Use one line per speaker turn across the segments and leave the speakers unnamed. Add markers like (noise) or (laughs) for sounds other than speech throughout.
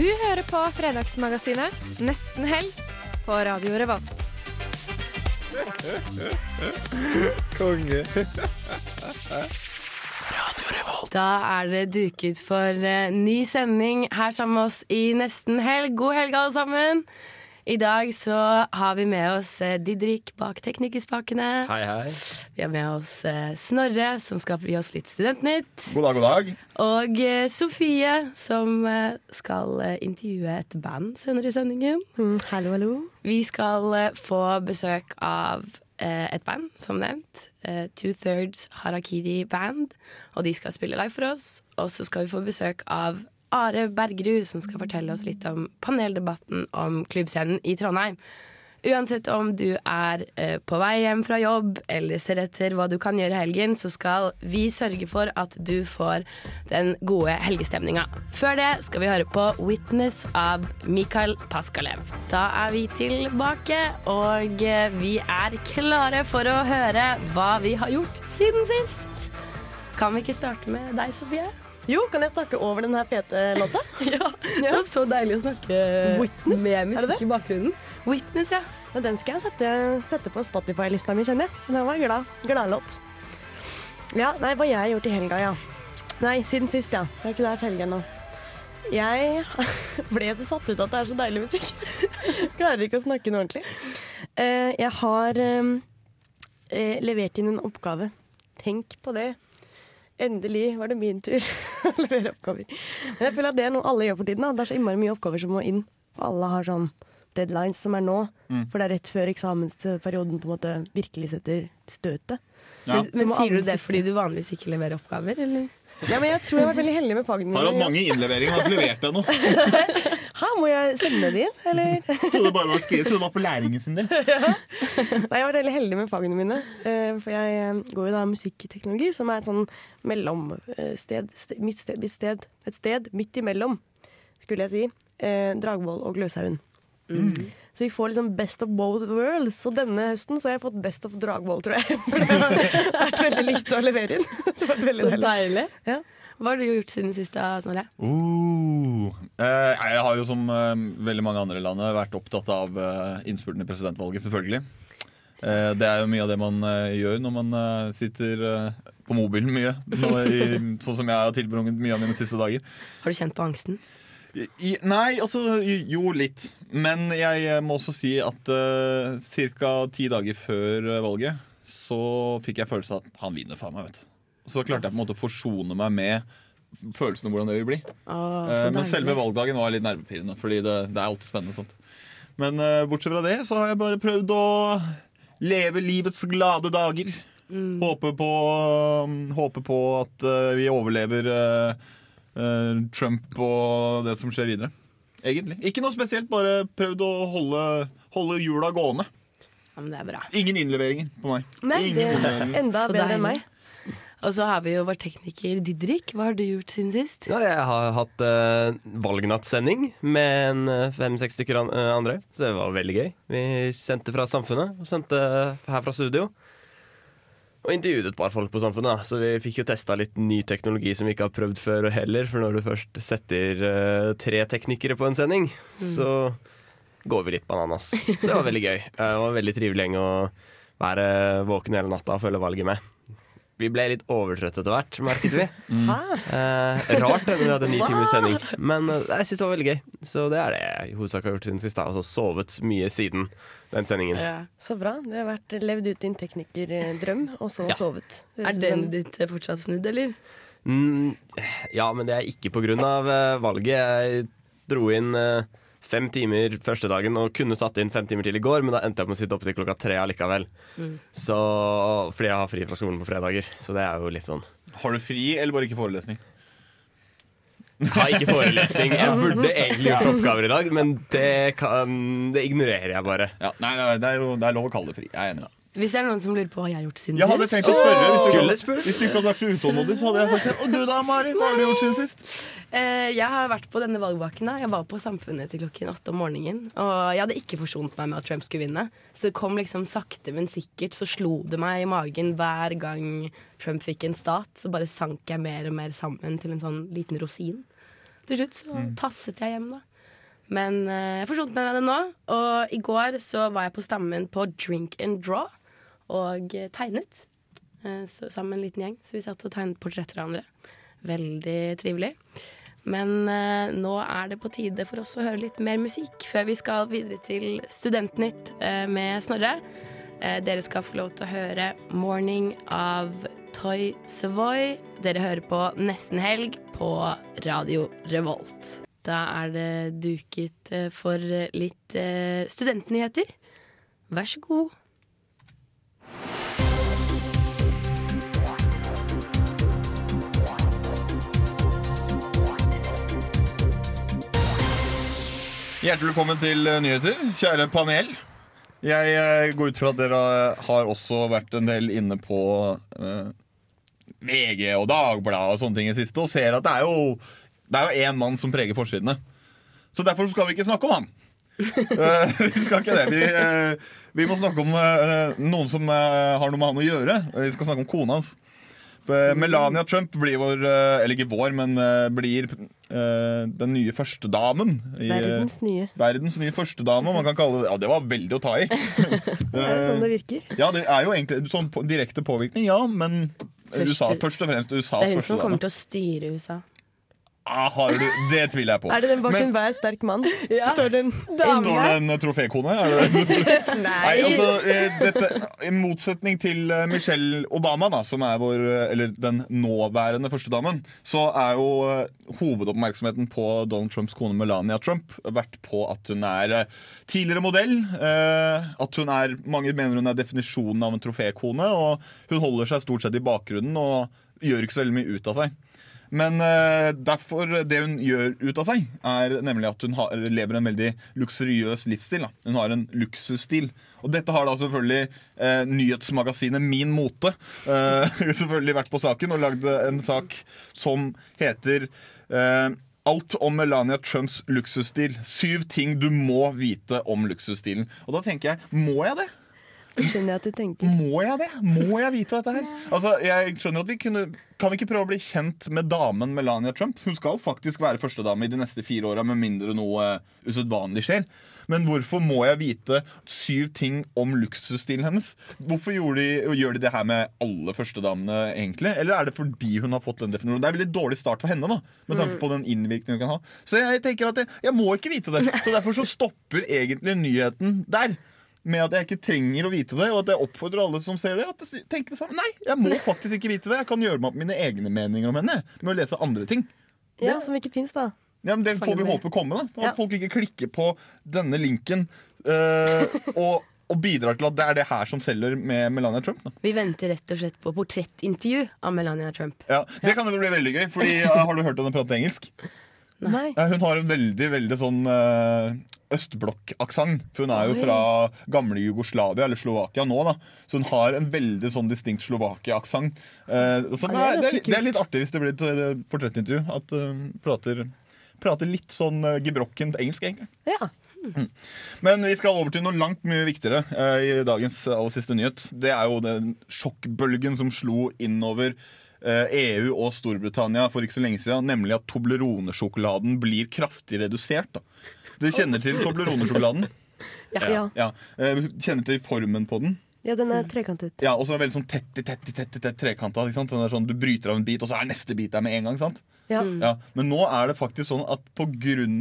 Du hører på Fredagsmagasinet Nesten helg på Radio Revolt.
Konge. Radio Revolt.
Da er det duket for eh, ny sending her sammen med oss i nesten helg. God helg, alle sammen! I dag så har vi med oss eh, Didrik bak Teknikerspakene.
Hei, hei.
Vi har med oss eh, Snorre, som skal gi oss litt Studentnytt.
God dag, god dag.
Og eh, Sofie, som skal intervjue et band senere i sendingen.
hallo, hallo.
Vi skal få besøk av et band, som nevnt. Two Thirds Harakiri Band. Og de skal spille live for oss. Og så skal vi få besøk av Are Bergerud, som skal fortelle oss litt om paneldebatten om klubbscenen i Trondheim. Uansett om du er eh, på vei hjem fra jobb eller ser etter hva du kan gjøre i helgen, så skal vi sørge for at du får den gode helgestemninga. Før det skal vi høre på 'Witness' av Mikael Paskalev. Da er vi tilbake, og eh, vi er klare for å høre hva vi har gjort siden sist. Kan vi ikke starte med deg, Sofie?
Jo, kan jeg snakke over den her fete låta? (laughs)
Ja, Det var så deilig å snakke
Witness?
med
det
musikk i bakgrunnen. Witness, ja.
Men den skal jeg sette, sette på Spotify-lista mi, kjenner jeg. Den var en glad. Gladlåt. Ja, nei, hva jeg har gjort i helga, ja. Nei, siden sist, ja. Jeg har ikke vært helg ennå. Jeg ble så satt ut at det er så deilig musikk. (laughs) Klarer ikke å snakke noe ordentlig. Eh, jeg har eh, eh, levert inn en oppgave. Tenk på det. Endelig var det min tur (laughs) å levere oppgaver. Men jeg føler at det er noe alle gjør for tiden. Da. Det er så innmari mye oppgaver som må inn. Og alle har sånn deadlines som er nå. For det er rett før eksamensperioden på en måte virkelig setter støtet.
Ja.
Men, men sier du det fordi du vanligvis ikke leverer oppgaver, eller?
Ja, men jeg tror jeg har vært veldig heldig med fagene
Har hatt mange innleveringer, har ikke levert ennå. (laughs) (laughs)
Hæ, må jeg sende det inn, eller? (laughs)
Trodde det bare var skrevet. Jeg trodde det var for læringen sin del. (laughs)
Nei, jeg har vært veldig heldig med fagene mine. eh, For jeg eh, går jo da musikkteknologi, som er et sånn mellomsted. Mitt sted, mitt sted. Et sted midt imellom, skulle jeg si. Eh, Dragvoll og Gløshaugen. Så vi får liksom best of both worlds. Så denne høsten så har jeg fått best of Dragvoll, tror jeg. For (laughs) det har vært veldig likt å levere inn. Det var veldig
Så
deilig.
deilig.
Ja.
Hva har du gjort siden sist, da, Snorre?
Uh. Eh, jeg har jo som eh, veldig mange andre i landet vært opptatt av eh, innspurten i presidentvalget, selvfølgelig. Eh, det er jo mye av det man eh, gjør når man eh, sitter på mobilen mye. I, (laughs) sånn som jeg har tilbrunget mye av mine siste dager.
Har du kjent på angsten?
I, nei, altså jo litt. Men jeg må også si at uh, ca. ti dager før valget så fikk jeg følelsen av at han vinner faen meg. vet du. Så klarte jeg på en måte å forsone meg med følelsen av hvordan det vil bli.
Så
Eh, men selve valgdagen var litt nervepirrende, Fordi det, det er alltid spennende. Sant? Men eh, bortsett fra det så har jeg bare prøvd å leve livets glade dager.
Mm.
Håpe, på, um, håpe på at uh, vi overlever Trump og det som skjer videre. Egentlig. Ikke noe spesielt, bare prøvd å holde, holde jula gående.
Ja, men det er bra.
Ingen innleveringer på meg.
Nei, det er
innleveringer.
enda bedre enn meg.
Og så har vi jo vår tekniker Didrik. Hva har du gjort siden sist?
Ja, jeg har hatt uh, valgnattsending med eh, fem-seks stykker an eh, andre. Så det var veldig gøy. Vi sendte fra Samfunnet og sendte her fra studio. Og intervjuet et par folk på Samfunnet. Da. Så vi fikk jo testa litt ny teknologi som vi ikke har prøvd før heller. For når du først setter uh, tre teknikere på en sending, så går vi litt bananas. Så det var veldig gøy. Uh, (laughs) Det var veldig trivelig å være våken hele natta og følge valget med. Vi ble litt overtrøtte etter hvert, merket vi. (laughs)
Hæ?
Eh, rart når vi hadde ni timers sending. Men eh, jeg syns det var veldig gøy. Så det er det jeg i hovedsak har gjort siden sist. Og Altså sovet mye siden den sendingen.
Ja.
Så bra. Det har vært levd ut din teknikerdrøm, og så
Ja.
sovet. Det
Er den ditt eh, fortsatt snudd, eller?
Mm, ja, men det er ikke på grunn av eh, valget. Jeg dro inn eh, fem timer første dagen og kunne tatt inn fem timer til i går, men da endte jeg opp med å sitte oppe til klokka tre allikevel. Så, fordi jeg har fri fra skolen på fredager. Så det er jo litt sånn
Har du fri, eller bare ikke forelesning?
har ikke forelesning. Jeg burde (laughs) egentlig gjort oppgaver i dag, men det, kan, det ignorerer jeg bare.
Ja, nei, nei, det er jo det er lov å kalle det fri. Jeg er enig.
Hvis det er noen som lurer på hva jeg har gjort siden
Jeg hadde
sist
tenkt å spørre Hvis du, ikke- hvis du ikke hadde vært så utålmodig, så hadde jeg sagt Og du da, Mari? Hva har du gjort siden sist?
Eh, Jeg har vært på denne valgvaken. da. Jeg var på Samfunnet til klokken åtte om morgenen. Og jeg hadde ikke forsont meg med at Trump skulle vinne. Så det kom liksom sakte, men sikkert så slo det meg i magen hver gang Trump fikk en stat. Så bare sank jeg mer og mer sammen til en sånn liten rosin. Til slutt så tasset jeg hjem, da. Men eh, jeg forsonte meg med det nå. Og i går så var jeg på stammen på Drink and Draw og tegnet. Eh, så, sammen med en liten gjeng. Så vi satt og tegnet portretter av hverandre. Veldig trivelig. Men eh, nå er det på tide for oss å høre litt mer musikk før vi skal videre til Studentnytt eh, med Snorre. Eh, dere skal få lov til å høre 'Morning' av Toy Savoy. Dere hører på Nesten Helg på Radio Revolt. Da er det duket eh, for litt eh, studentnyheter. Vær så god.
Hjertelig velkommen til eh, nyheter, kjære panel. Jeg eh, går ut fra at dere har også vært en del inne på eh, VG og Dagbladet og sånne ting i siste, og ser at det er jo Det er jo én mann som preger forsidene. Så derfor skal vi ikke snakke om han. Eh, (laughs) vi skal ikke det. Vi, eh, vi må snakke om eh, noen som har noe med han å gjøre. Vi skal snakke om kona hans. Melania Trump blir vår Eller ikke vår, men blir eh, den nye førstedamen. i,
Verdens nye.
Verdens nye førstedame, man kan kalle det Ja, det var veldig å ta i. (laughs)
Det er sånn det virker.
ja, det er jo egentlig sånn direkte påvirkning, ja, men
Første-
USA, først og fremst USAs
Det er hun som kommer til å styre USA.
Ah, har du, det tviler jeg på.
Er det den bak
Men-
enhver sterk mann? Står det en
Står det en eh, trofékone? (laughs) Nei,
Nei.
altså, eh, dette, I motsetning til eh, Michelle Obama, da, som er vår, eller den nåværende førstedamen, så er jo hovedoppmerksomheten på Donald Trumps kone Melania Trump vært på at hun er tidligere modell. eh, At hun er, Mange mener hun er definisjonen av en trofékone, og hun holder seg stort sett i bakgrunnen og gjør ikke så veldig mye ut av seg. Men uh, derfor det hun gjør ut av seg, er nemlig at hun har, lever en veldig luksuriøs livsstil. Da. Hun har en luksusstil. Og dette har da selvfølgelig uh, nyhetsmagasinet Min Mote uh, (laughs) selvfølgelig vært på saken og lagd en sak som heter Alt om Melania Trumps luksusstil. Syv ting du må vite om luksusstilen. Og da tenker jeg, må jeg det?
Skjønner jeg at du tenker.
Må jeg det? Må jeg vite dette her? Altså, jeg skjønner at vi kunne Kan vi ikke prøve å bli kjent med damen Melania Trump? Hun skal faktisk være førstedame i de neste fire åra, med mindre noe uh, usedvanlig skjer. Men hvorfor må jeg vite syv ting om luksusstilen hennes? Hvorfor de, gjør de det her med alle førstedamene, egentlig? Eller er det fordi hun har fått den definisjonen? Det er en veldig dårlig start for henne, da, med tanke på den innvirkningen hun kan ha. Så jeg tenker at jeg, jeg må ikke vite det. Så derfor så stopper egentlig nyheten der med at jeg ikke trenger å vite det, og at jeg oppfordrer alle som ser det, at tenker det samme. Nei, jeg må faktisk ikke vite det. Jeg kan gjøre meg opp mine egne meninger om henne med å lese andre ting.
Ja, Som ikke fins, da.
Ja, men Det får vi håpe komme. da At
Ja.
folk ikke klikker på denne linken øh, og, og bidrar til at det er det her som selger med Melania Trump. Da.
Vi venter rett og slett på portrettintervju av Melania Trump.
Ja, Det kan jo bli veldig gøy, Fordi ja, Har du hørt henne prate engelsk?
Nei.
Ja, hun har en veldig veldig sånn uh, østblokk-aksent. For hun er jo fra gamle Jugoslavia, eller Slovakia nå, da. Så hun har en veldig sånn distinkt Slovakia-aksent. Eh,
det er
det, er, det er litt artig hvis det blir et eh, portrettintervju. At hun prater, prater litt sånn uh, gebrokkent engelsk, egentlig.
Ja.
Men vi skal over til noe langt mye viktigere eh, i dagens aller siste nyhet. Det er jo den sjokkbølgen som slo innover eh, EU og Storbritannia for ikke så lenge siden, nemlig at Toblerone-sjokoladen blir kraftig redusert. Da. Dere kjenner til Toblerone-sjokoladen? (laughs)
Ja.
Ja. ja. kjenner til formen på den?
ja, den er trekantet.
Ja, Og så er det veldig sånn tett i tett i tett, tett trekanta. Ikke sant? Den er sånn, du bryter av en bit, og så er neste bit der med en gang. sant?
Ja.
Ja, Men nå er det faktisk sånn at pga.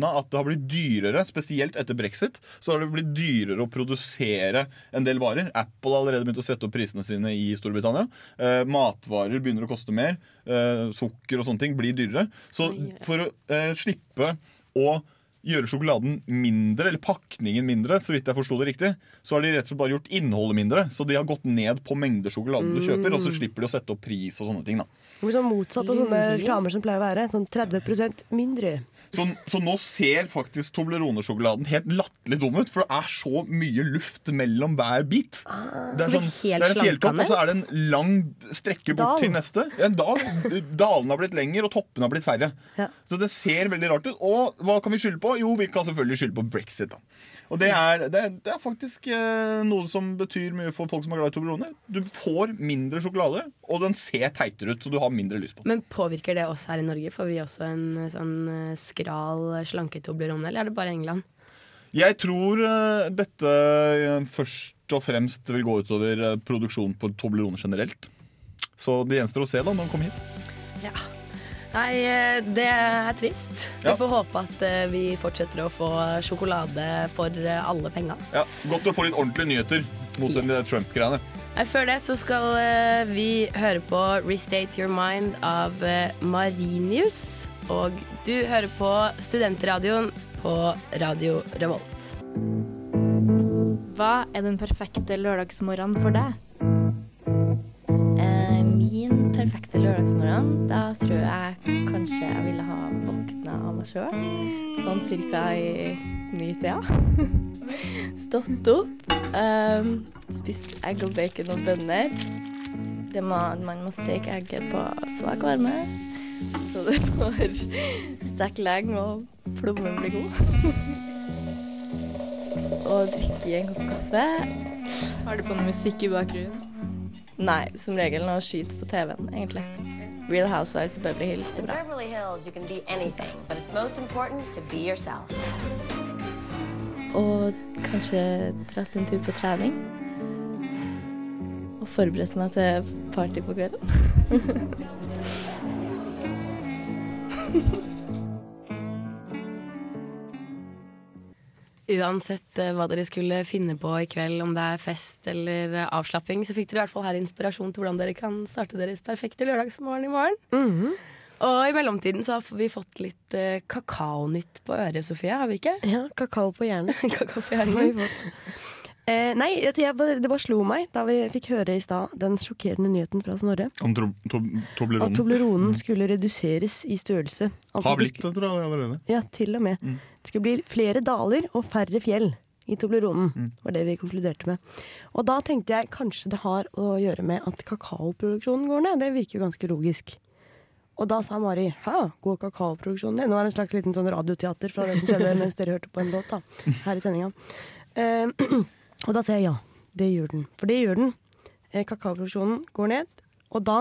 at det har blitt dyrere, spesielt etter brexit, så har det blitt dyrere å produsere en del varer. Apple har allerede begynt å sette opp prisene sine i Storbritannia. Eh, matvarer begynner å koste mer. Eh, sukker og sånne ting blir dyrere. Så for å eh, slippe å gjøre sjokoladen mindre, eller pakningen mindre, så vidt jeg forsto det riktig, så har de rett og slett bare gjort innholdet mindre. Så de har gått ned på mengde sjokolade du kjøper, og så slipper de å sette opp pris og sånne ting. da.
Hvor sånn motsatt av sånne reklamer som pleier å være. Sånn 30% mindre.
Så, så nå ser faktisk Toblerone-sjokoladen helt latterlig dum ut, for det er så mye luft mellom hver bit. Det er, sånn, det er en fjelltopp, og så er det en lang strekke bort
Dal.
til neste. Ja, en dal. Dalene har blitt lengre, og toppene har blitt færre.
Ja.
Så det ser veldig rart ut. Og hva kan vi skylde på? Jo, vi kan selvfølgelig skylde på brexit. da. Og det er, det, det er faktisk eh, noe som betyr mye for folk som er glad i Toblerone. Du får mindre sjokolade, og den ser teitere ut, så du har mindre lyst på den.
Men påvirker det oss her i Norge? Får vi også en eh, sånn skral, skral slanketoblerone, eller er det bare England?
Jeg tror eh, dette eh, først og fremst vil gå utover produksjonen på Toblerone generelt. Så det gjenstår å se da når den kommer hit.
Ja. Nei, eh, det er trist.
Ja.
Vi får håpe at eh, vi fortsetter å få sjokolade for eh, alle penga.
Ja, Godt å få litt ordentlige nyheter, mot yes. Trump-greiene.
Før det så skal vi høre på Restate Your Mind av Marinius. Og du hører på Studentradioen på Radio Revolt.
Hva er den perfekte lørdagsmorgenen for deg?
Min lørdagsmorgenen, da tror jeg kanskje jeg ville ha våkna av meg sjøl. Sånn cirka i nitida. (laughs) Stått opp, um, spist egg og bacon og bønner. Må, man må steke egget på svak varme, så det (laughs) får steke lenge og plommen blir god. (laughs) og drikke en kopp kaffe.
Har du på noe musikk i bakgrunnen?
Nei, som regel noe skyter på TV-en, egentlig. Real Housewives of Beverly Hills er bra. Og kanskje dratt en tur på trening. Og forberedt meg til party på kvelden. (laughs)
Uansett eh, hva dere skulle finne på i kveld, om det er fest eller eh, avslapping, så fikk dere i hvert fall her inspirasjon til hvordan dere kan starte deres perfekte lørdagsmorgen i morgen.
Mhm.
Og i mellomtiden så har vi fått litt eh, kakaonytt på øret, Sofie, har vi ikke?
Ja, kakao på hjernen. (laughs)
kakao på hjernen.
Eh, nei, jeg, jeg, det bare slo meg da vi fikk høre i stad den sjokkerende nyheten fra Snorre.
Om to to
At Tobleronen skulle reduseres i størrelse. Altså,
Har blitt det, tror jeg allerede.
Ja, til og med.
Mm.
Det skulle bli flere daler og færre fjell i Tobleronen,
Mm.
var det vi konkluderte med. Og da tenkte jeg kanskje det har å gjøre med at kakaoproduksjonen går ned. Det virker jo ganske logisk. Og da sa Mari hæ, går kakaoproduksjonen ned? Nå er det en slags liten sånn radioteater fra det som skjedde mens dere hørte på en låt da, her i sendinga. Eh, (clears throat) og da sier jeg ja, det gjør den. For det gjør den. Eh, kakaoproduksjonen går ned. Og da,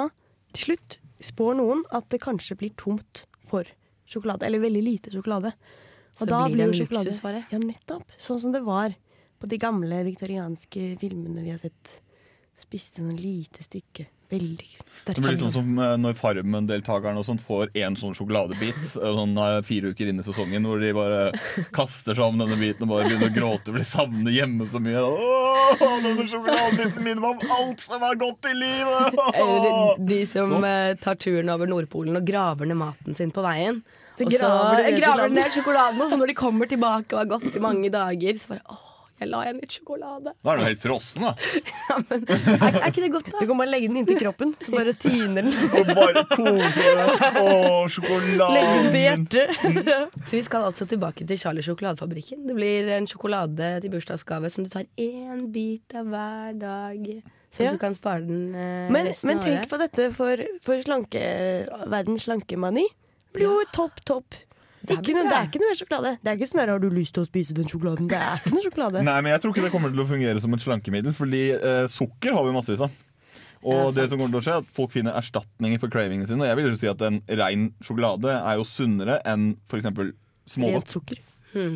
til slutt, spår noen at det kanskje blir tomt for sjokolade. Eller veldig lite sjokolade.
Så blir det en luksusvare?
Ja, nettopp. Sånn som det var på de gamle viktorianske filmene vi har sett. Spiste noen lite stykke. Veldig sterk
Det blir litt sånn som eh, når Farmen-deltakerne får én sånn sjokoladebit eh, sånn eh, fire uker inn i sesongen, hvor de bare kaster seg om denne biten og bare begynner å gråte fordi de savner hjemme så mye. Åh, denne sjokoladebiten minner meg om alt som er godt i livet!
Eller de som tar turen over Nordpolen og graver ned maten sin på veien.
Så
og så
graver de ned sjokoladen,
og så når de kommer tilbake og har gått i mange dager, så bare åh, jeg la igjen litt sjokolade.
Da er du helt frossen, da. (laughs)
Er, er ikke det godt, da?
Du kan bare legge den inntil kroppen, så bare tiner den.
Og bare kose deg. Åh,
Legge den til hjertet. (laughs)
Så vi skal altså tilbake til Charlie sjokoladefabrikken. Det blir en sjokolade til bursdagsgave som du tar én bit av hver dag. Så
Ja.
du kan spare den eh,
Men,
resten
men
av
tenk på dette for, for slanke, verdens slankemani. Det blir jo topp, topp.
Det
Ikke
blir
noe, det er ikke noe mer sjokolade. Det er ikke sånn her, Har du lyst til å spise den sjokoladen? Det er ikke noe sjokolade. (laughs)
Nei, men jeg tror ikke det kommer til å fungere som et slankemiddel, fordi eh, sukker har vi massevis av. Og
Ja,
det som kommer til å skje er at Folk finner erstatninger for cravingene sine. Og jeg vil jo si at en rein sjokolade er jo sunnere enn f.eks.
Rent
smågodt.
sukker.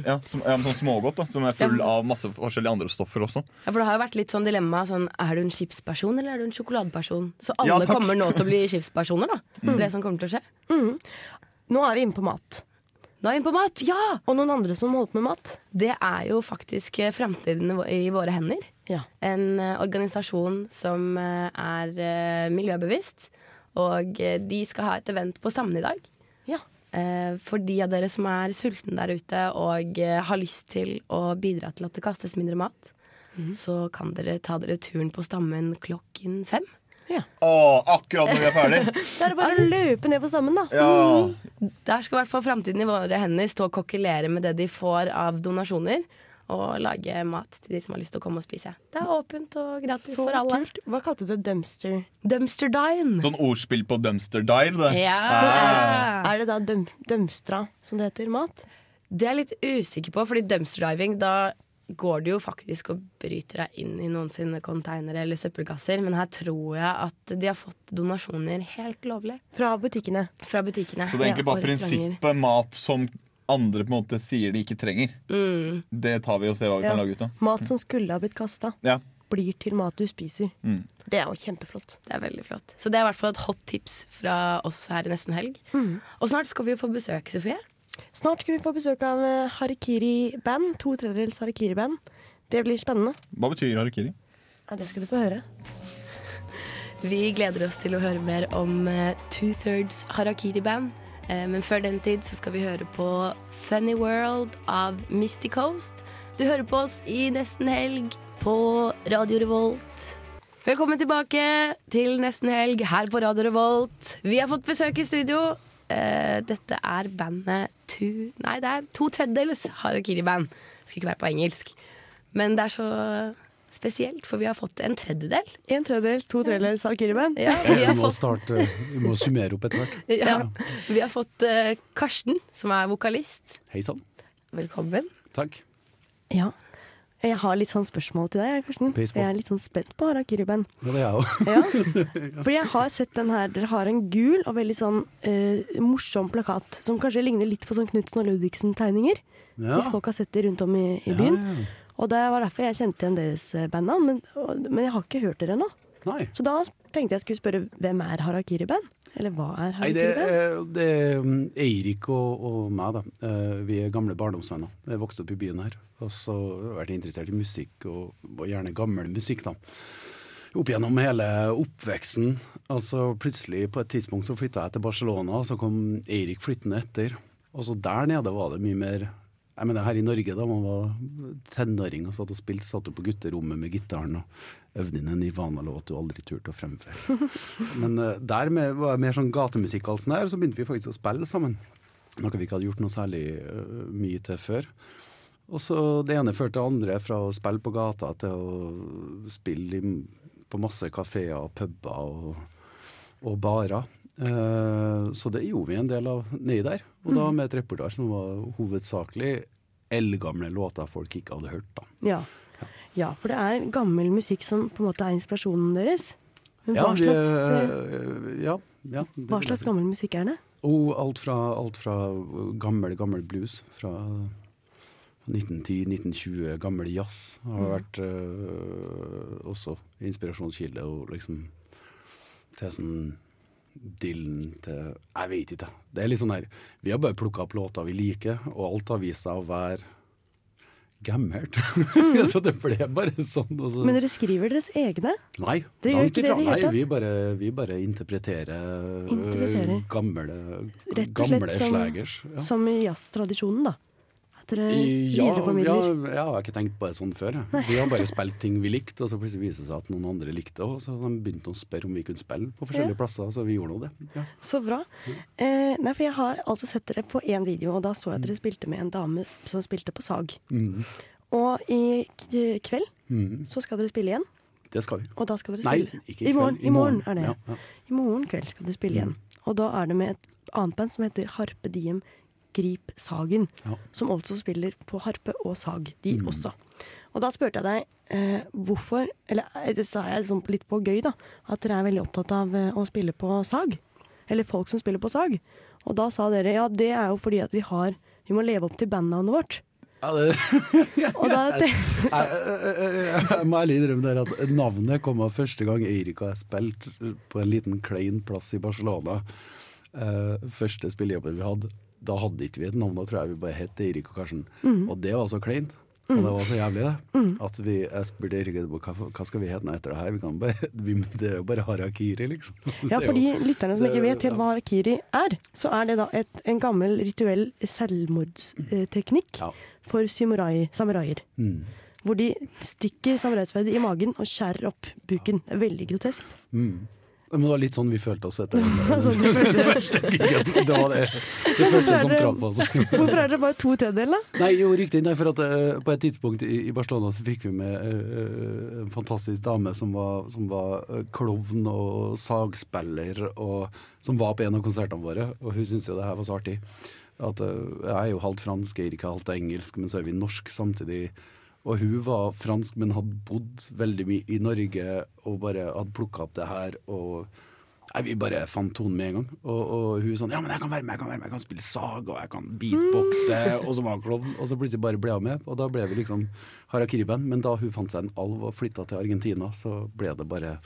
Ja, som, ja, men sånn smågodt da, Som er full av masse forskjellige andre stoffer også.
Ja, for Det har jo vært litt sånn dilemma. Sånn, er du en chipsperson eller er du en sjokoladeperson? Så alle
ja,
kommer nå til å bli chipspersoner, da. (laughs) Det er det som kommer til å skje.
Mm. Nå er vi inne på mat.
Inne på mat! Ja!
Og noen andre som holdt med mat.
Det er jo faktisk eh, framtiden i våre hender.
Ja.
En eh, organisasjon som eh, er miljøbevisst. Og de skal ha et event på Stammen i dag.
Ja.
For de av dere som er sultne der ute og har lyst til å bidra til at det kastes mindre mat, så kan dere ta dere turen på Stammen klokken fem.
Å, akkurat når vi er ferdig! (laughs)
Da er det bare å løpe ned på stammen, da.
Ja.
Der skal i hvert fall framtiden i våre hender stå og kokkelere med det de får av donasjoner. Og lage mat til de som har lyst til å komme og spise. Det er åpent og gratis
Så
for alle.
kult. Hva kalte du det? Dumpster?
Dumpster dine.
Sånn ordspill på dumpster dive, det.
Ja.
Ah.
Er det da døm, dømstra, som det heter, mat?
Det er jeg litt usikker på, fordi dumpster diving, da går det jo faktisk og bryter deg inn i noen sine containere eller søppelkasser. Men her tror jeg at de har fått donasjoner helt lovlig.
Fra butikkene.
Fra butikkene.
Så det er egentlig bare
ja,
prinsippet mat som andre på en måte sier de ikke trenger.
Mm.
Det tar vi og ser hva vi
Ja.
kan lage ut av.
Mat som skulle ha blitt kasta,
Ja.
blir til mat du spiser.
Mm.
Det er jo kjempeflott.
Det er veldig flott. Så det er i hvert fall et hot tips fra oss her i Nesten Helg. Og snart skal vi jo få besøk, Sofie.
Snart skal vi få besøk av eh, Harikiri-band. To tredjedels Harikiri-band. Det blir spennende.
Hva betyr harakiri?
Ja, det skal du få høre.
Vi gleder oss til å høre mer om eh, Two Thirds Harakiri Band. Eh, men før den tid så skal vi høre på Funny World av Misty Coast. Du hører på oss i Nesten Helg på Radio Revolt. Velkommen tilbake til Nesten Helg her på Radio Revolt. Vi har fått besøk i studio. Eh, dette er bandet Two Nei, det er To tredjedels Harakiri-band. Skulle ikke være på engelsk. Men det er så spesielt, for vi har fått en tredjedel.
En tredjedels, to tredjedels harakiri-band.
Ja, (laughs) vi
må starte, vi må summere opp etter hvert. (laughs)
Ja. Vi har fått eh, Karsten, som er vokalist.
Hei sann.
Velkommen.
Takk.
Ja. Jeg har litt sånn spørsmål til deg, Karsten. Jeg er litt sånn spent på Harakiri-band.
Ja, det er jeg òg.
Ja. (laughs) For jeg har sett den her Dere har en gul og veldig sånn eh, morsom plakat som kanskje ligner litt på sånn Knutsen og Ludvigsen-tegninger.
Ja.
Hvis folk har sett det rundt om i, i byen.
ja.
Og det var derfor jeg kjente igjen deres eh, bandnavn. Men, men jeg har ikke hørt dere ennå.
Nei.
Så da tenkte jeg skulle spørre hvem er Harakiri-band? Eller hva er
Nei, det, det er um, Eirik og, og meg, da. Eh, Vi er gamle barndomsvenner. Jeg vokste opp i byen her. Og så har jeg vært interessert i musikk, og, og gjerne gammel musikk, da. Opp gjennom hele oppveksten. Og så plutselig, på et tidspunkt, så flytta jeg til Barcelona, og så kom Eirik flyttende etter. Og så der nede var det mye mer jeg mener Her i Norge, da man var tenåring og satt og spilte, satt du på gutterommet med gitaren og øvde inn en Nirvana-låt du aldri turte å fremføre. (laughs) Men uh, der med, var det mer sånn gatemusikk, og alt sånt der, så begynte vi faktisk å spille sammen. Noe vi ikke hadde gjort noe særlig uh, mye til før. Og så det ene førte det andre, fra å spille på gata til å spille i, på masse kafeer og puber og, og barer. Eh, så det gjorde vi en del av nedi der. Og da med et reportasje som var hovedsakelig eldgamle låter folk ikke hadde hørt. da.
Ja. ja, for det er gammel musikk som på en måte er inspirasjonen deres. Men
Ja,
hva,
vi,
slags, eh,
ja, ja,
hva slags gammel musikk er det?
Og alt fra, alt fra gammel, gammel blues fra 1910, 1920, gammel jazz har
Mm.
vært eh, også inspirasjonskilde. Og liksom til sånn Dylan til Jeg vet ikke. Det er litt sånn her Vi har bare plukka opp låter vi liker, og alt har vist seg å være gammelt. (laughs) så det ble bare sånn. og så-
Men dere skriver deres egne?
Nei,
Dere
langt ifra. Nei, vi bare, vi bare interpreterer, øh,
Interpreterer.
gamle,
Rett og slett
gamle
som,
slagers. Ja.
som i jazztradisjonen, da. Dere
ja,
videreformidler.
ja, jeg har ikke tenkt på det sånn før. jeg. Vi har bare (laughs) spilt ting vi likte, og så plutselig viste det seg at noen andre likte det. Så de begynte å spørre om vi kunne spille på forskjellige
Ja.
plasser, så vi gjorde nå det. Ja.
Så bra. Eh, nei, for jeg har altså sett dere på én video, og da så jeg
Mm.
at dere spilte med en dame som spilte på sag.
Mm.
Og i kveld
mm.
så skal dere spille igjen.
Det skal vi.
Og da skal dere
Nei, ikke i
I morgen. I morgen er det.
Ja, ja.
I morgen kveld skal dere spille igjen. Og da er det med et annet band som heter Harpe Diem Grip Sagen.
Ja.
Som altså spiller på harpe og sag, de
Mm.
også. Og da spurte jeg deg eh, hvorfor Eller eh, det sa jeg sånn litt på gøy, da. At dere er veldig opptatt av eh, å spille på sag. Eller folk som spiller på sag. Og da sa dere ja, det er jo fordi at vi har Vi må leve opp til bandnavnet vårt.
Ja, det, (laughs)
Og da
jeg, jeg, må ærlig innrømme der at navnet kom av første gang Eirik og jeg spilte på en liten klein plass i Barcelona. Uh, første spillejobben vi hadde, da hadde ikke vi et navn, da tror jeg vi bare het Eirik og Karsten.
Mm.
Og det var så kleint. Og
Mm.
det var så jævlig, det.
Mm.
At vi, jeg spurte Eirik hva, hva skal vi hete etter det her. Vi kan bare, (laughs) vi, det er jo bare harakiri, liksom.
Ja, (laughs) for de lytterne som ikke vet helt hva harakiri er, så er det da et, en gammel rituell selvmordsteknikk for samurai, samuraier.
Mm.
Hvor de stikker samuraisverdet i magen og skjærer opp buken. Veldig grotesk.
Mm. Men det var litt sånn vi følte oss etter (laughs)
Sånn det. (laughs)
første gigen. Det var det. Det føltes som traff oss.
Hvorfor er dere bare to tredjedeler, da?
Nei, jo, riktig. Nei, for at uh, På et tidspunkt i, i Barcelona så fikk vi med uh, en fantastisk dame som var, som var uh, klovn og sagspiller, og som var på en av konsertene våre. Og hun syntes jo det her var så artig. At Jeg er jo halvt fransk, jeg er ikke halvt engelsk, men så er vi norsk samtidig. Og hun var fransk, men hadde bodd veldig mye i Norge og bare hadde plukka opp det her. og Nei, Vi bare fant tonen med en gang. Og, og hun sånn Ja, men jeg kan være med, jeg kan være med, jeg kan spille sag, og jeg kan beatboxe, og så var hun klovn. Og så plutselig bare ble hun med, og da ble vi liksom harakiri-band. Men da hun fant seg en alv og flytta til Argentina, så ble det bare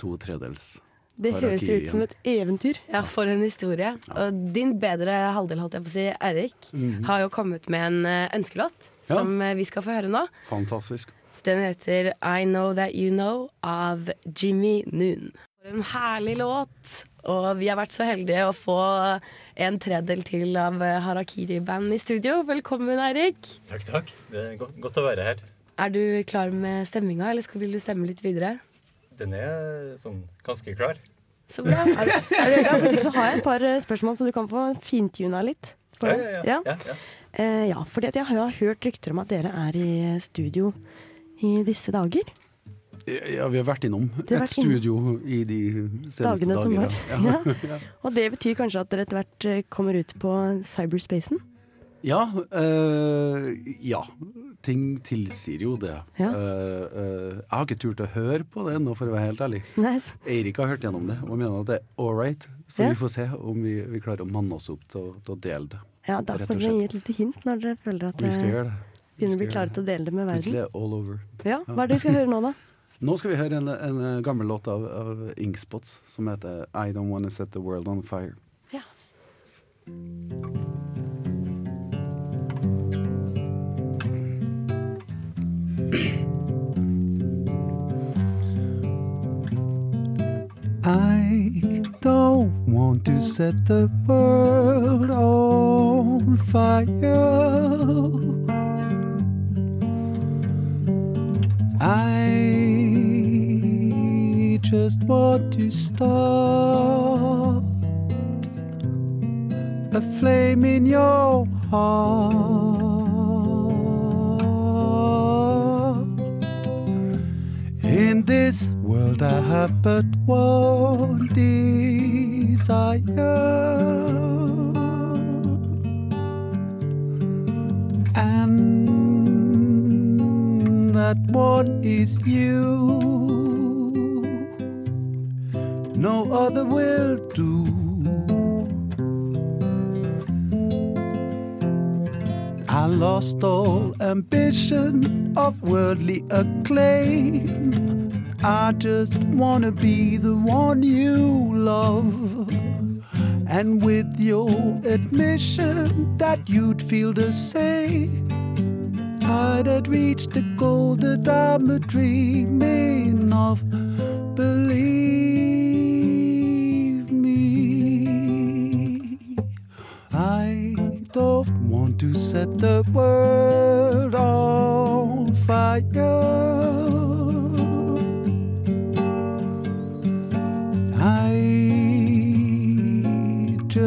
to tredels
Det høres ut som et eventyr.
Ja, for en historie. Og din bedre halvdel, holdt jeg på å si, Eirik,
Mhm.
har jo kommet med en eh, ønskelåt
Ja.
som eh, vi skal få høre nå.
Fantastisk.
Den heter I Know That You Know av Jimmy Noon. En herlig låt. Og vi har vært så heldige å få en tredel til av eh, Harakiri-band i studio. Velkommen, Eirik.
Takk, takk. Det er godt, å være her.
Er du klar med stemminga, eller vil du stemme litt videre?
Den er sånn ganske klar.
Så bra. (laughs)
Er du, er du klar? Hvis ikke så har jeg et par eh, spørsmål, så du kan få fintuna litt. på
Ja,
det.
ja, ja. ja, ja.
Eh, ja, for jeg har hørt rykter om at dere er i studio i disse dager.
Ja, vi har vært innom
har
et
vært innom.
studio i de seneste
Dagene som
dager.
var.
Ja.
Ja. (laughs) Og det betyr kanskje at dere etter hvert eh, kommer ut på cyberspacen?
Ja, Øh, ja. Ting tilsier jo det.
Ja.
Uh, uh, jeg har ikke turt å høre på det ennå, for å være helt ærlig.
Nei.
Eirik har hørt gjennom det og mener at det er all right. Så
Ja.
vi får se om vi, vi klarer å manne oss opp til, til å dele det.
Ja, da får dere gi et lite hint når dere føler at
Vi
dere begynner å bli klare til å dele det med verden.
er all over.
Ja, Hva er det vi skal høre nå, da? (laughs)
Nå skal vi høre en, en eh, gammel låt av, av Inkspots som heter I Don't Wanna Set The World On Fire.
Ja. (clears throat)
I don't want to set the world on fire. I just want to start a flame in your heart. In this world, I have but one desire, and that one is you. No other will do. I lost all ambition of worldly acclaim. I just wanna be the one you love. And with your admission that you'd feel the same, I'd had reached the goal that I'm a dreaming of. Believe me, I don't want to set the world on fire.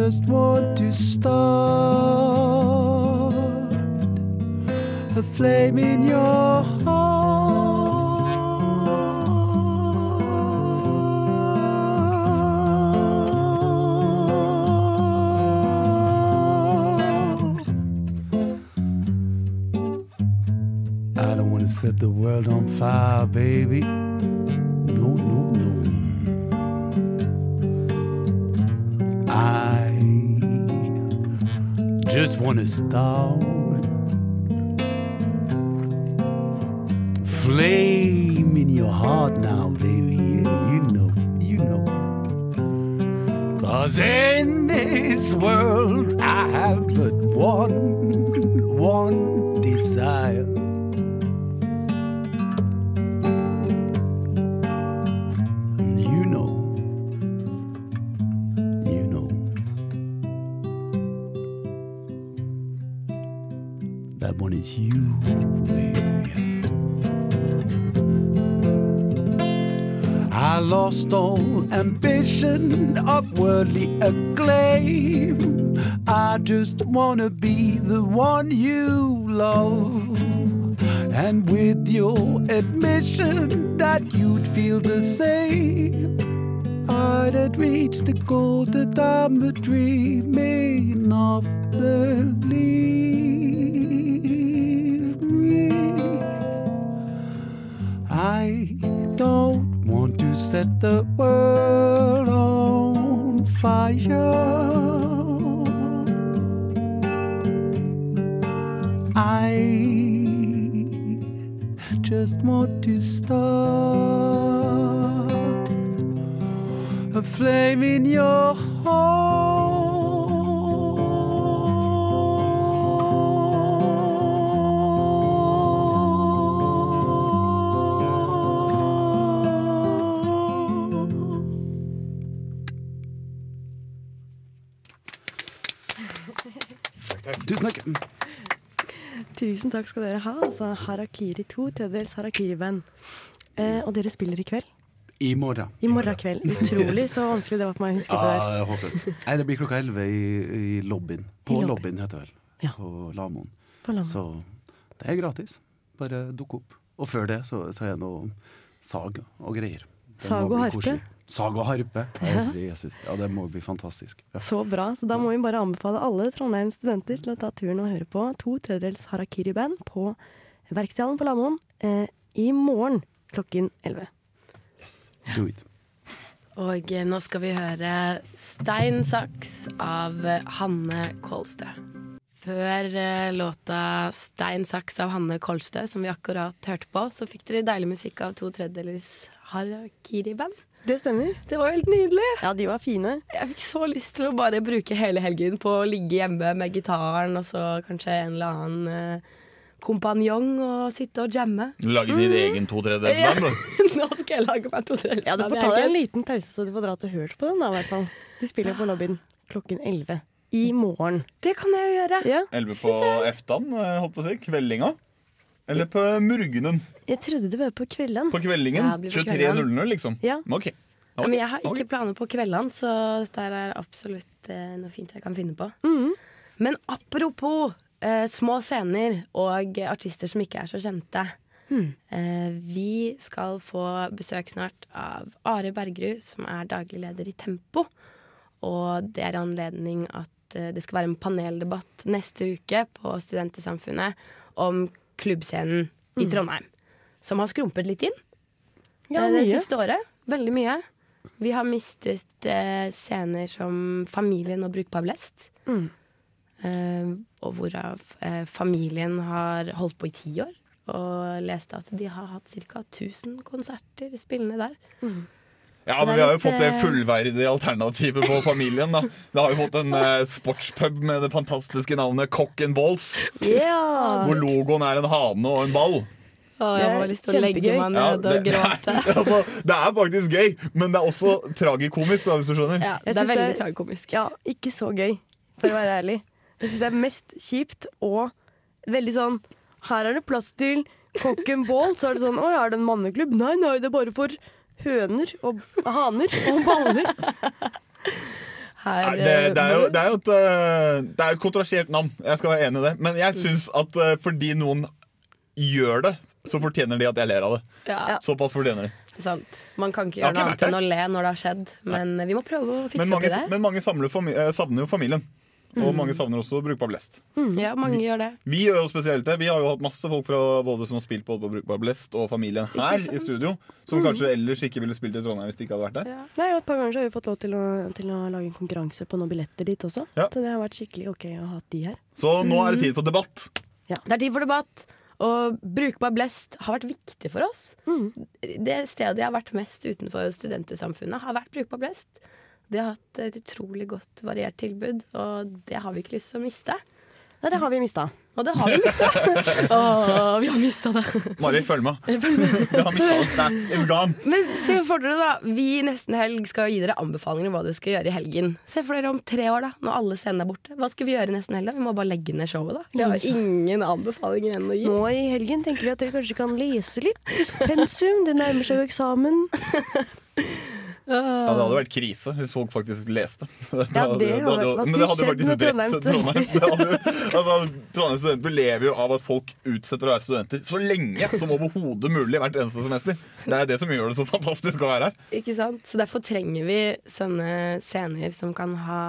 Just want to start a flame in your heart. I don't want to set the world on fire, baby. No, no, no. I just want to start flame in your heart now, baby. Yeah, you know, you know. Cause in this world I have but one, one ambition of worldly acclaim. I just wanna be the one you love. And with your admission that you'd feel the same, I'd had reached the goal that I'm dreaming of. Believe I don't want to set the world on fire. I just want to start a flame in your Tusen takk.
Tusen takk skal dere ha. Altså Harakiri 2, tredjedels Harakiri-band. Eh, og dere spiller i kveld?
I morgen.
I morgen kveld. Utrolig så vanskelig det var for meg å huske
Ja,
det der.
Nei, det blir klokka elleve i, i lobbyen. På
I
lobbyen, heter det vel. Lamoen.
På Lamoen.
Så det er gratis. Bare dukk opp. Og før det så, så er det noe sag og greier. Det
Sag og harpe?
Koselig. Sag og harpe. Herre Jesus. Ja, det må bli fantastisk. Ja.
Så bra. Så da må vi bare anbefale alle Trondheims studenter til å ta turen og høre på to tredjedels Harakiri-band på Verkstedhallen på Lamoen eh, i morgen klokken 11. Yes.
Do it.
Og eh, nå skal vi høre Stein Saks av eh, Hanne Kolstø. Før eh, låta Stein Saks av Hanne Kolstø, som vi akkurat hørte på, så fikk dere deilig musikk av to tredjedels Harakiri-band.
Det stemmer.
Det var helt nydelig.
Ja, de var fine.
Jeg fikk så lyst til å bare bruke hele helgen på å ligge hjemme med gitaren og så kanskje en eller annen eh, kompanjong og sitte og jamme.
Lage din egen to tredjedelsband, du. (laughs)
Nå skal jeg lage meg to tredjedelsband.
Ja, du får ta deg en liten pause, så du får dra til hørt på den, da, i hvert fall. De spiller på lobbyen klokken 11 i morgen.
Det kan jeg jo gjøre.
Ja.
Elleve på eftan, eh, holdt på å si. Kveldinga. Eller på morgenen.
Jeg trodde det var på kvelden.
På kveldingen.
Ja, det blir på kvelden.
23.00, liksom.
Ja.
Okay.
Ja, men jeg har
ikke
ikke planer på kveldene, så dette er absolutt eh, noe fint jeg kan finne på.
Mm.
Men apropos eh, små scener og artister som ikke er så kjente.
Mm.
Eh, vi skal få besøk snart av Are Bergerud, som er daglig leder i Tempo. Og det er anledning at eh, det skal være en paneldebatt neste uke på Studentersamfunnet om klubbscenen i
Mm.
Trondheim. Som har skrumpet litt inn
Ja,
eh, det
mye.
siste året. Veldig mye. Vi har mistet eh, scener som Familien og Brukbar Blest.
Mm.
Eh, og hvorav eh, familien har holdt på i ti år. Og leste at de har hatt ca. 1000 konserter spillende der.
Ja, men Vi har jo fått det
eh,
fullverdige alternativet på familien. da Vi har jo fått en eh, sportspub med det fantastiske navnet Cock and Balls.
Ja!
Hvor logoen er en hane og en ball.
Å, jeg har
er
lyst til å legge meg ned
det,
og gråte. (laughs)
altså, det er faktisk gøy, men det er også tragikomisk, da, hvis du skjønner.
Ja, det er veldig
det er-
tragikomisk.
Ja, ikke så gøy, for å være ærlig. Jeg syns det er mest kjipt og veldig sånn Her er det plass til cock and ball. Så er det sånn Å ja, er det en manneklubb? Nei, nei, det er bare for høner og haner og baller.
Her,
Nei, det, det, er jo,
eh,
det er jo et, eh, det er et kontroversielt navn, jeg skal være enig i det. Men jeg syns at eh, fordi noen gjør det, så fortjener de at jeg ler av det.
Ja.
Såpass fortjener de.
Sant. Man kan ikke gjøre noe annet enn å le når det har skjedd, men vi må prøve å fikse
Men
opp i det.
men mange samler savner jo familien. Og
Mm.
mange savner også brukbar blest.
Ja, mange gjør det.
Vi gjør jo spesielt det. Vi har jo hatt masse folk fra både som har spilt både på Brukbar Blest og familien her i studio, som kanskje ellers ikke ville spilt i Trondheim hvis de ikke hadde vært der.
Nei, og Et par ganger så har vi fått lov til å, til å lage en konkurranse på noen billetter dit også.
Ja.
Så det har vært skikkelig ok å ha de her.
Så nå er det
Mm.
tid for debatt.
Det er tid for debatt. Og Brukbar Blest har vært viktig for oss. Det stedet jeg har vært mest utenfor studentsamfunnet, har vært Brukbar Blest. De har hatt et utrolig godt variert tilbud, og det har vi ikke lyst til å miste.
Nei, det har vi mista.
Og det har vi mista. (laughs) Åh, vi har mista det.
Mari, følg med.
Følg med.
Vi har mistet det. It's gone.
Men se for dere da, vi nesten helg skal gi dere anbefalinger om hva dere skal gjøre i helgen. Se for dere om tre år, da, når alle scenene er borte. Hva skal vi gjøre nesten helg? da? Vi må bare legge ned showet, da. Vi har ingen anbefalinger ennå å gi.
Nå i helgen tenker vi at dere kanskje kan lese litt. (laughs) Pensum, det nærmer seg jo eksamen. (laughs)
Ja, det hadde vært krise hvis folk faktisk leste. (laughs)
Ja, det hadde- hva
Men det hadde faktisk drept
Trondheim
Trondheim. (laughs) Altså, Trondheim studenter lever jo av at folk utsetter å være studenter så lenge som overhodet mulig hvert eneste semester. Det er det som gjør det så fantastisk å være her.
Ikke sant? Så derfor trenger vi sånne scener som kan ha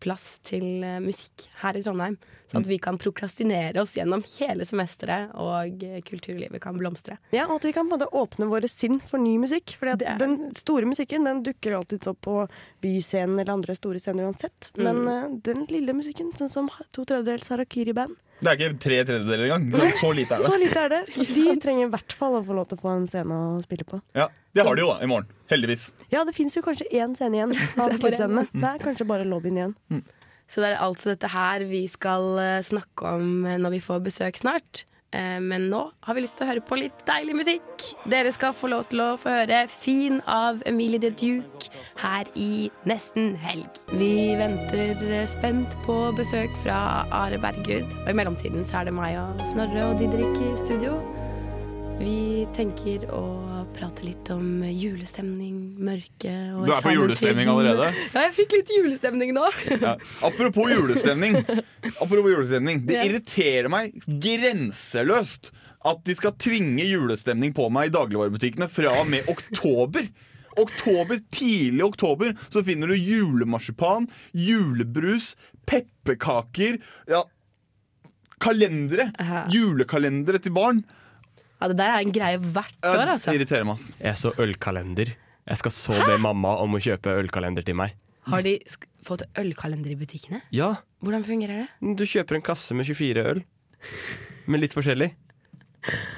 plass til eh, musikk her i Trondheim. Sånn at vi kan prokrastinere oss gjennom hele semesteret, og kulturlivet kan blomstre.
Ja, og at vi kan på åpne våre sinn for ny musikk. For den store musikken den dukker alltid opp på Byscenen eller andre store scener uansett. Men
Mm.
den lille musikken, sånn som to tredjedels Harakiri-band,
Det er ikke tre tredjedeler engang. Så, så lite er (laughs)
så
det.
lite er det. (laughs) De trenger i hvert fall å få lov til å få en scene å spille på.
Ja, Det har de jo da, i morgen. Heldigvis.
Ja, det fins jo kanskje én scene igjen av (laughs) klubbscenene.
en.
Det er kanskje bare lobbyen igjen.
Så det er altså dette her vi skal eh, snakke om eh, når vi får besøk snart. Eh, Men nå har vi lyst til å høre på litt deilig musikk. Dere skal få lov til å få høre 'Fin' av Emilie de Duke her i nesten helg. Vi venter spent på besøk fra Are Bergerud. Og i mellomtiden så er det meg og Snorre og Didrik i studio. Vi tenker å prate litt om julestemning, mørke og
Du er på julestemning allerede? (laughs)
Ja, jeg fikk litt julestemning nå. (laughs)
Ja. Apropos julestemning. Apropos julestemning Det irriterer meg grenseløst at de skal tvinge julestemning på meg i dagligvarebutikkene fra og med oktober. Oktober, Tidlig oktober så finner du julemarsipan, julebrus, pepperkaker ja, Kalendere. Julekalendere til barn.
Ja, Det der er en greie hvert år, altså.
Det irriterer meg. ass.
Jeg så ølkalender. Jeg skal så be mamma om å kjøpe ølkalender til meg.
Har de sk fått ølkalender i butikkene?
Ja,
Hvordan fungerer det?
du kjøper en kasse med 24 øl. Med litt forskjellig.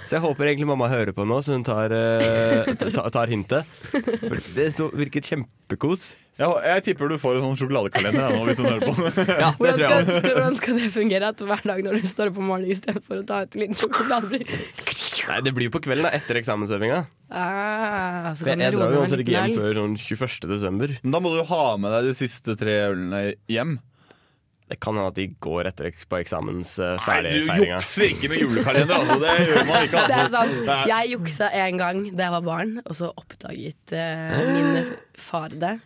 Så jeg håper egentlig mamma hører på nå, så hun tar, uh, ta- tar hintet. For det så, virket kjempekos.
Jeg, jeg tipper du får en sånn sjokoladekalender nå, hvis hun hører på. (laughs)
Ja, det
Hvordan
tror
skal, hvordan skal det fungere? At hver dag når du står opp om morgenen istedenfor å ta ut en liten sjokoladebry?
Nei, Det blir jo på kvelden da, etter eksamensøvinga.
ah,
jeg drar jo uansett ikke hjem før sånn 21. desember.
Men da må du ha med deg de siste tre ølene hjem.
Det kan hende at de går etter på eksamens uh,
Nei, du jukser ikke med julekalender, (laughs) altså. Det gjør man ikke.
Det
Altså.
er sant. Jeg juksa en gang da jeg var barn, og så oppdaget uh, min far det.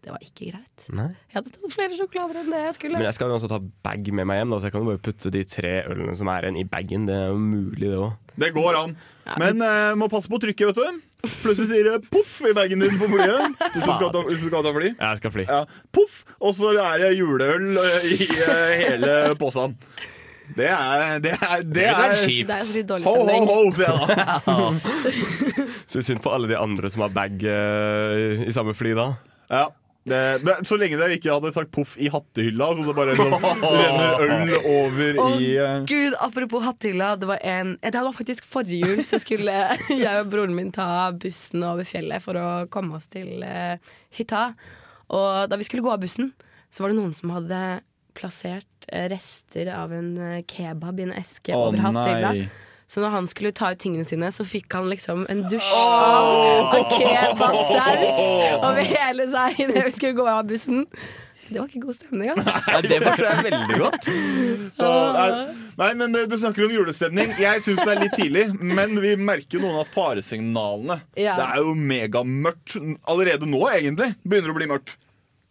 Det var ikke greit.
Nei.
Jeg hadde tatt flere sjokolader enn det jeg skulle.
Men jeg skal jo også ta bag med meg hjem, da, så jeg kan jo bare putte de tre ølene som er igjen, i bagen. Det er jo mulig, det òg.
Det går an. Men eh, må passe på trykket, vet du. Plutselig sier det poff i bagen din på flyet. Hvis du skal ta, hvis du skal ta fly.
Jeg skal fly.
Ja, poff, og så er det juleøl eh, i eh, hele posen. Det er Det er, det er.
Det er så litt dårlig
Ho, ho,
stemning.
ho, sier jeg da. (laughs)
Så synd på alle de andre som har bag eh, i samme fly da.
Ja. Det, men så lenge dere ikke hadde sagt poff i hattehylla, så det bare sånn, renner øl over
oh,
i uh...
gud, apropos hattehylla. Det var, en, det var faktisk forrige jul så skulle (laughs) jeg og broren min ta bussen over fjellet for å komme oss til uh, hytta. Og da vi skulle gå av bussen, så var det noen som hadde plassert eh, rester av en kebab i en eske
oh,
over hattehylla.
Nei.
Så når han skulle ta ut tingene sine, så fikk han liksom en dusj av, av kebabsaus over hele seg idet vi skulle gå av bussen. Det var ikke god stemning, altså.
Ja, det forstår jeg (laughs) veldig godt.
Så, nei, nei, men eh, Du snakker om julestemning. Jeg syns det er litt tidlig, men vi merker jo noen av faresignalene.
Ja.
Det er jo megamørkt allerede nå, egentlig. Begynner å bli mørkt.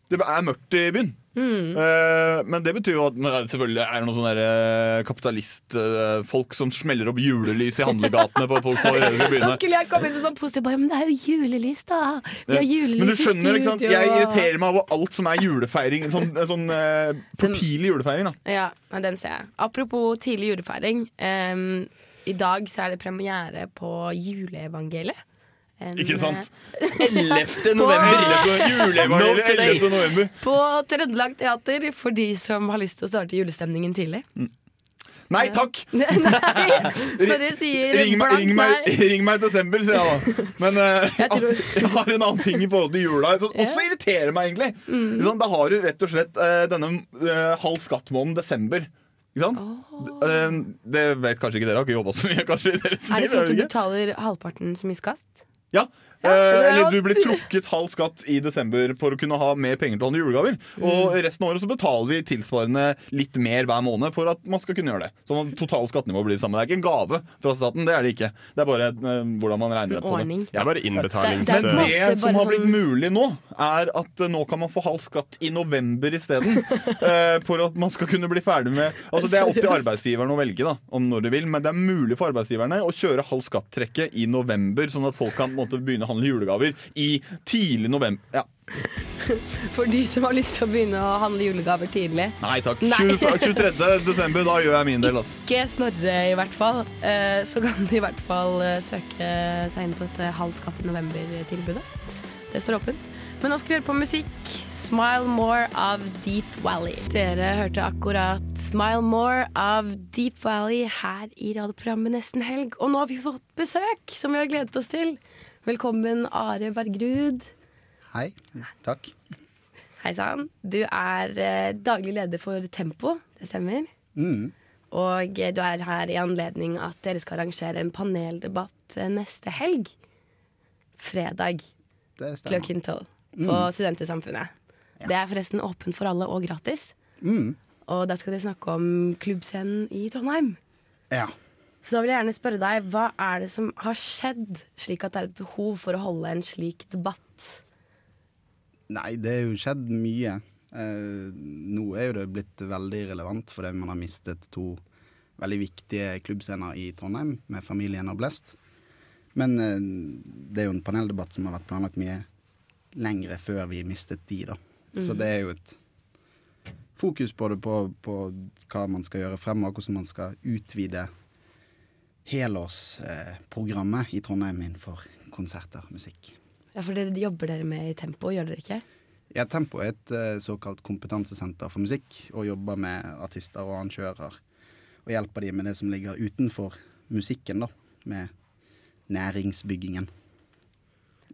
Det er mørkt i byen. Eh, men det betyr jo at selvfølgelig er det noen sånne eh, kapitalistfolk som smeller opp julelys i handlegatene for folk skal
Da skulle jeg komme inn sånn positiv bare, men det er jo julelys, da. Vi har julelys
Men du skjønner, ikke sant? Jeg irriterer meg over alt som er julefeiring. Sånn, sånn eh, for tidlig julefeiring. da
Ja, den ser jeg. Apropos tidlig julefeiring. Um, I dag så er det premiere på juleevangeliet. En,
Ikke sant? (laughs)
eh,
11. november! 11. november.
På Trøndelag Teater for de som har lyst til å starte julestemningen tidlig.
Nei takk! (laughs)
Nei, sorry, sier
Ring meg, ring, meg, (laughs) ring meg i desember, sier jeg da. Men uh,
Jeg tror-
jeg har en annen ting i forhold til jula som også irriterer meg. egentlig
Mm.
Sånn. Da har du rett og slett uh, denne uh, halv skatt-måneden desember. Sant? Eh, Det vet kanskje ikke dere, har ikke jobba så mye kanskje
Er det sånn at du betaler halvparten så mye skatt?
Ja. Eh,
er
eller du blir trukket halv skatt i desember for å kunne ha mer penger til å handle julegaver. Og resten av året så betaler vi tilsvarende litt mer hver måned for at man skal kunne gjøre det. Så man- totalt skattenivå blir det samme. Det er ikke en gave fra staten, det er det ikke. Det er bare eh, hvordan man regner
det
på det.
er bare innbetalings...
Men det som har blitt
sånn-
mulig nå, er at eh, nå kan man få halv skatt i november isteden. (laughs) eh, for at man skal kunne bli ferdig med Altså Det er opp til arbeidsgiveren å velge da om når de vil, men det er mulig for arbeidsgiverne å kjøre halv skatt-trekket i november, sånn at folk kan på en måte, begynne handle julegaver i tidlig november. Ja. (laughs)
For de som har lyst til å begynne å handle julegaver tidlig.
Nei takk. 23. (laughs) desember, da gjør jeg min del. Altså.
Ikke Snorre, i hvert fall. Eh, Så kan de i hvert fall eh, søke seg inn på dette halv skatt i november-tilbudet. Det står åpent. Men nå skal vi høre på musikk. 'Smile More' av Deep Valley. Dere hørte akkurat 'Smile More' av Deep Valley her i radioprogrammet Nesten helg. Og nå har vi fått besøk, som vi har gledet oss til. Velkommen, Are Bergrud.
Hei. Takk.
Hei sann. Du er eh, daglig leder for Tempo, det stemmer?
Mm.
Og eh, du er her i anledning at dere skal arrangere en paneldebatt eh, neste helg. Fredag
Det
klokken tolv på
Mm.
Studentersamfunnet. Det er forresten åpent for alle og gratis.
Mm.
Og da skal dere snakke om klubbscenen i Trondheim.
Ja.
Så da vil jeg gjerne spørre deg, hva er det som har skjedd, slik at det er et behov for å holde en slik debatt?
Nei, det er jo skjedd mye. Eh, nå er jo det blitt veldig relevant fordi man har mistet to veldig viktige klubbscener i Trondheim, med Familien og Blest. Men eh, det er jo en paneldebatt som har vært planlagt mye lengre før vi mistet de, da. Så
Mhm.
det er jo et fokus både på, på hva man skal gjøre fremover, hvordan man skal utvide helårsprogrammet i Trondheim innenfor konserter og musikk.
Ja, For det jobber dere med i Tempo, gjør dere ikke?
Ja, Tempo er et eh, såkalt kompetansesenter for musikk, og jobber med artister og arrangører. Og hjelper dem med det som ligger utenfor musikken, da. Med næringsbyggingen.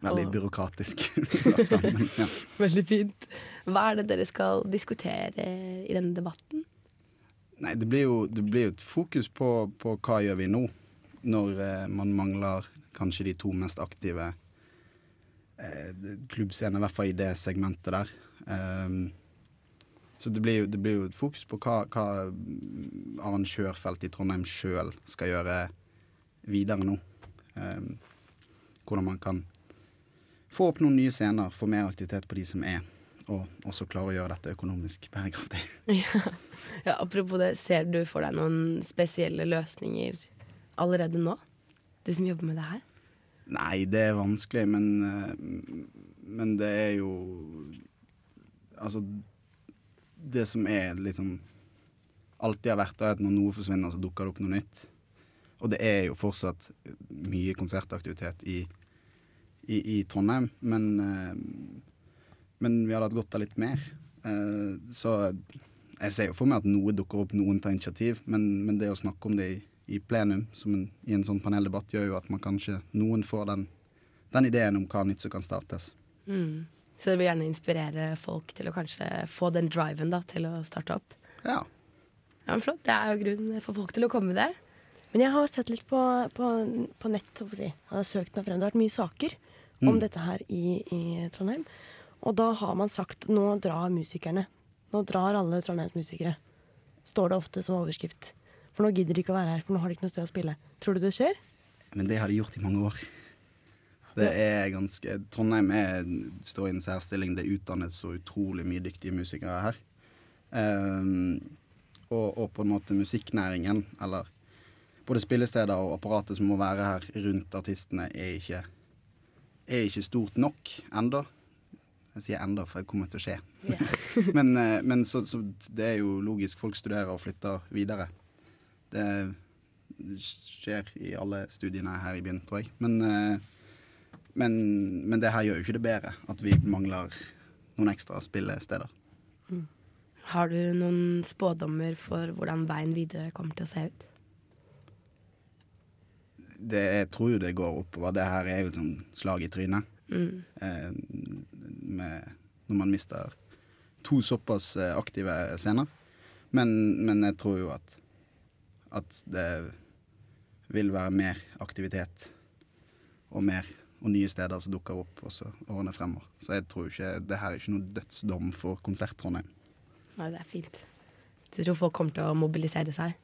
Veldig byråkratisk. (laughs) (laughs) men, ja.
Veldig fint. Hva er det dere skal diskutere i denne debatten?
Nei, det blir jo, det blir et fokus på, på hva gjør vi nå, når eh, man mangler kanskje de to mest aktive eh, klubbscenene, i hvert fall i det segmentet der. Ehm, så det blir, jo, det blir jo fokus på hva, hva arrangørfeltet i Trondheim sjøl skal gjøre videre nå. Ehm, hvordan man kan få opp noen nye scener, få mer aktivitet på de som er, og også klare å gjøre dette økonomisk bærekraftig.
Ja. (laughs) ja, Apropos det, ser du for deg noen spesielle løsninger allerede nå? Du som jobber med det her?
Nei, det er vanskelig, men, eh, men det er jo Altså, det som er liksom Alltid har vært, er at når noe forsvinner, så dukker det opp noe nytt. Og det er jo fortsatt mye konsertaktivitet i, i, i Trondheim, men, eh, men vi hadde hatt godt av litt mer. Eh, Så jeg ser jo for meg at noe dukker opp, noen tar initiativ, men, men det å snakke om det i, i plenum som en, i en sånn paneldebatt gjør jo at man kanskje noen får den, den ideen om hva nytt som kan startes.
Mm. Så det vil gjerne inspirere folk til å kanskje få den driven da, til å starte opp?
Ja.
Ja, men Flott. Det er jo grunn for folk til å komme der.
Men jeg har sett litt på, på, på nett. holdt på å Si. Jeg har søkt meg frem. Det har vært mye saker om
Mm.
dette her i, i Trondheim. Og da har man sagt nå drar musikerne. Nå drar alle Trondheims musikere. Står det ofte som overskrift. For nå gidder de ikke å være her, for nå har de ikke noe sted å spille. Tror du det skjer?
Men det har de gjort i mange år. Det er ganske Trondheim er, står i en særstilling. Det utdannes så utrolig mye dyktige musikere her. Um, og, og på en måte musikknæringen, eller både spillesteder og apparatet som må være her rundt artistene, er ikke, er ikke stort nok enda. Jeg sier enda, for det kommer til å skje. (laughs) men eh, men så, så det er jo logisk. Folk studerer og flytter videre. Det skjer i alle studiene her i byen, tror jeg. Men, eh, men, men det her gjør jo ikke det bedre, at vi mangler noen ekstra spillesteder.
Har du noen spådommer for hvordan veien videre kommer til å se ut?
Det, jeg tror jo det går oppover. Det her er jo et sånn slag i trynet.
Mm.
Eh, med, når man mister to såpass eh, aktive scener. Men, men jeg tror jo at, at det vil være mer aktivitet og mer og nye steder som dukker opp også årene fremover. Så jeg tror ikke det her er ikke noe dødsdom for Konsert Trondheim.
Nei, det er fint. Du tror folk kommer til å mobilisere seg.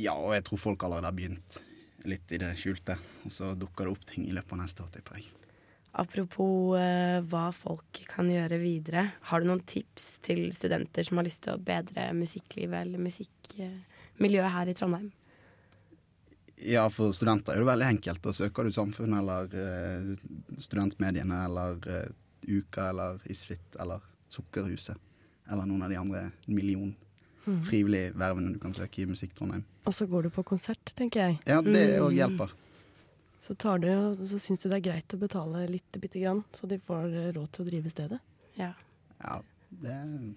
Ja, og jeg tror folk allerede har begynt litt i det skjulte. Og så dukker det opp ting i løpet av neste år, tipper jeg.
Apropos eh, hva folk kan gjøre videre. Har du noen tips til studenter som har lyst til å bedre musikklivet eller musikkmiljøet her i Trondheim?
Ja, for studenter er det veldig enkelt. Da søker du Samfunnet eller eh, studentmediene eller eh, Uka eller Isfit eller Sukkerhuset. Eller noen av de andre million
Mhm.
frivillige vervene du kan søke i Musikk Trondheim.
Og så går du på konsert, tenker jeg.
Ja, det
Mm.
hjelper.
Så, tar du, så syns du det er greit å betale litt bitte grann, så de får råd til å drive stedet.
Ja.
Ja, det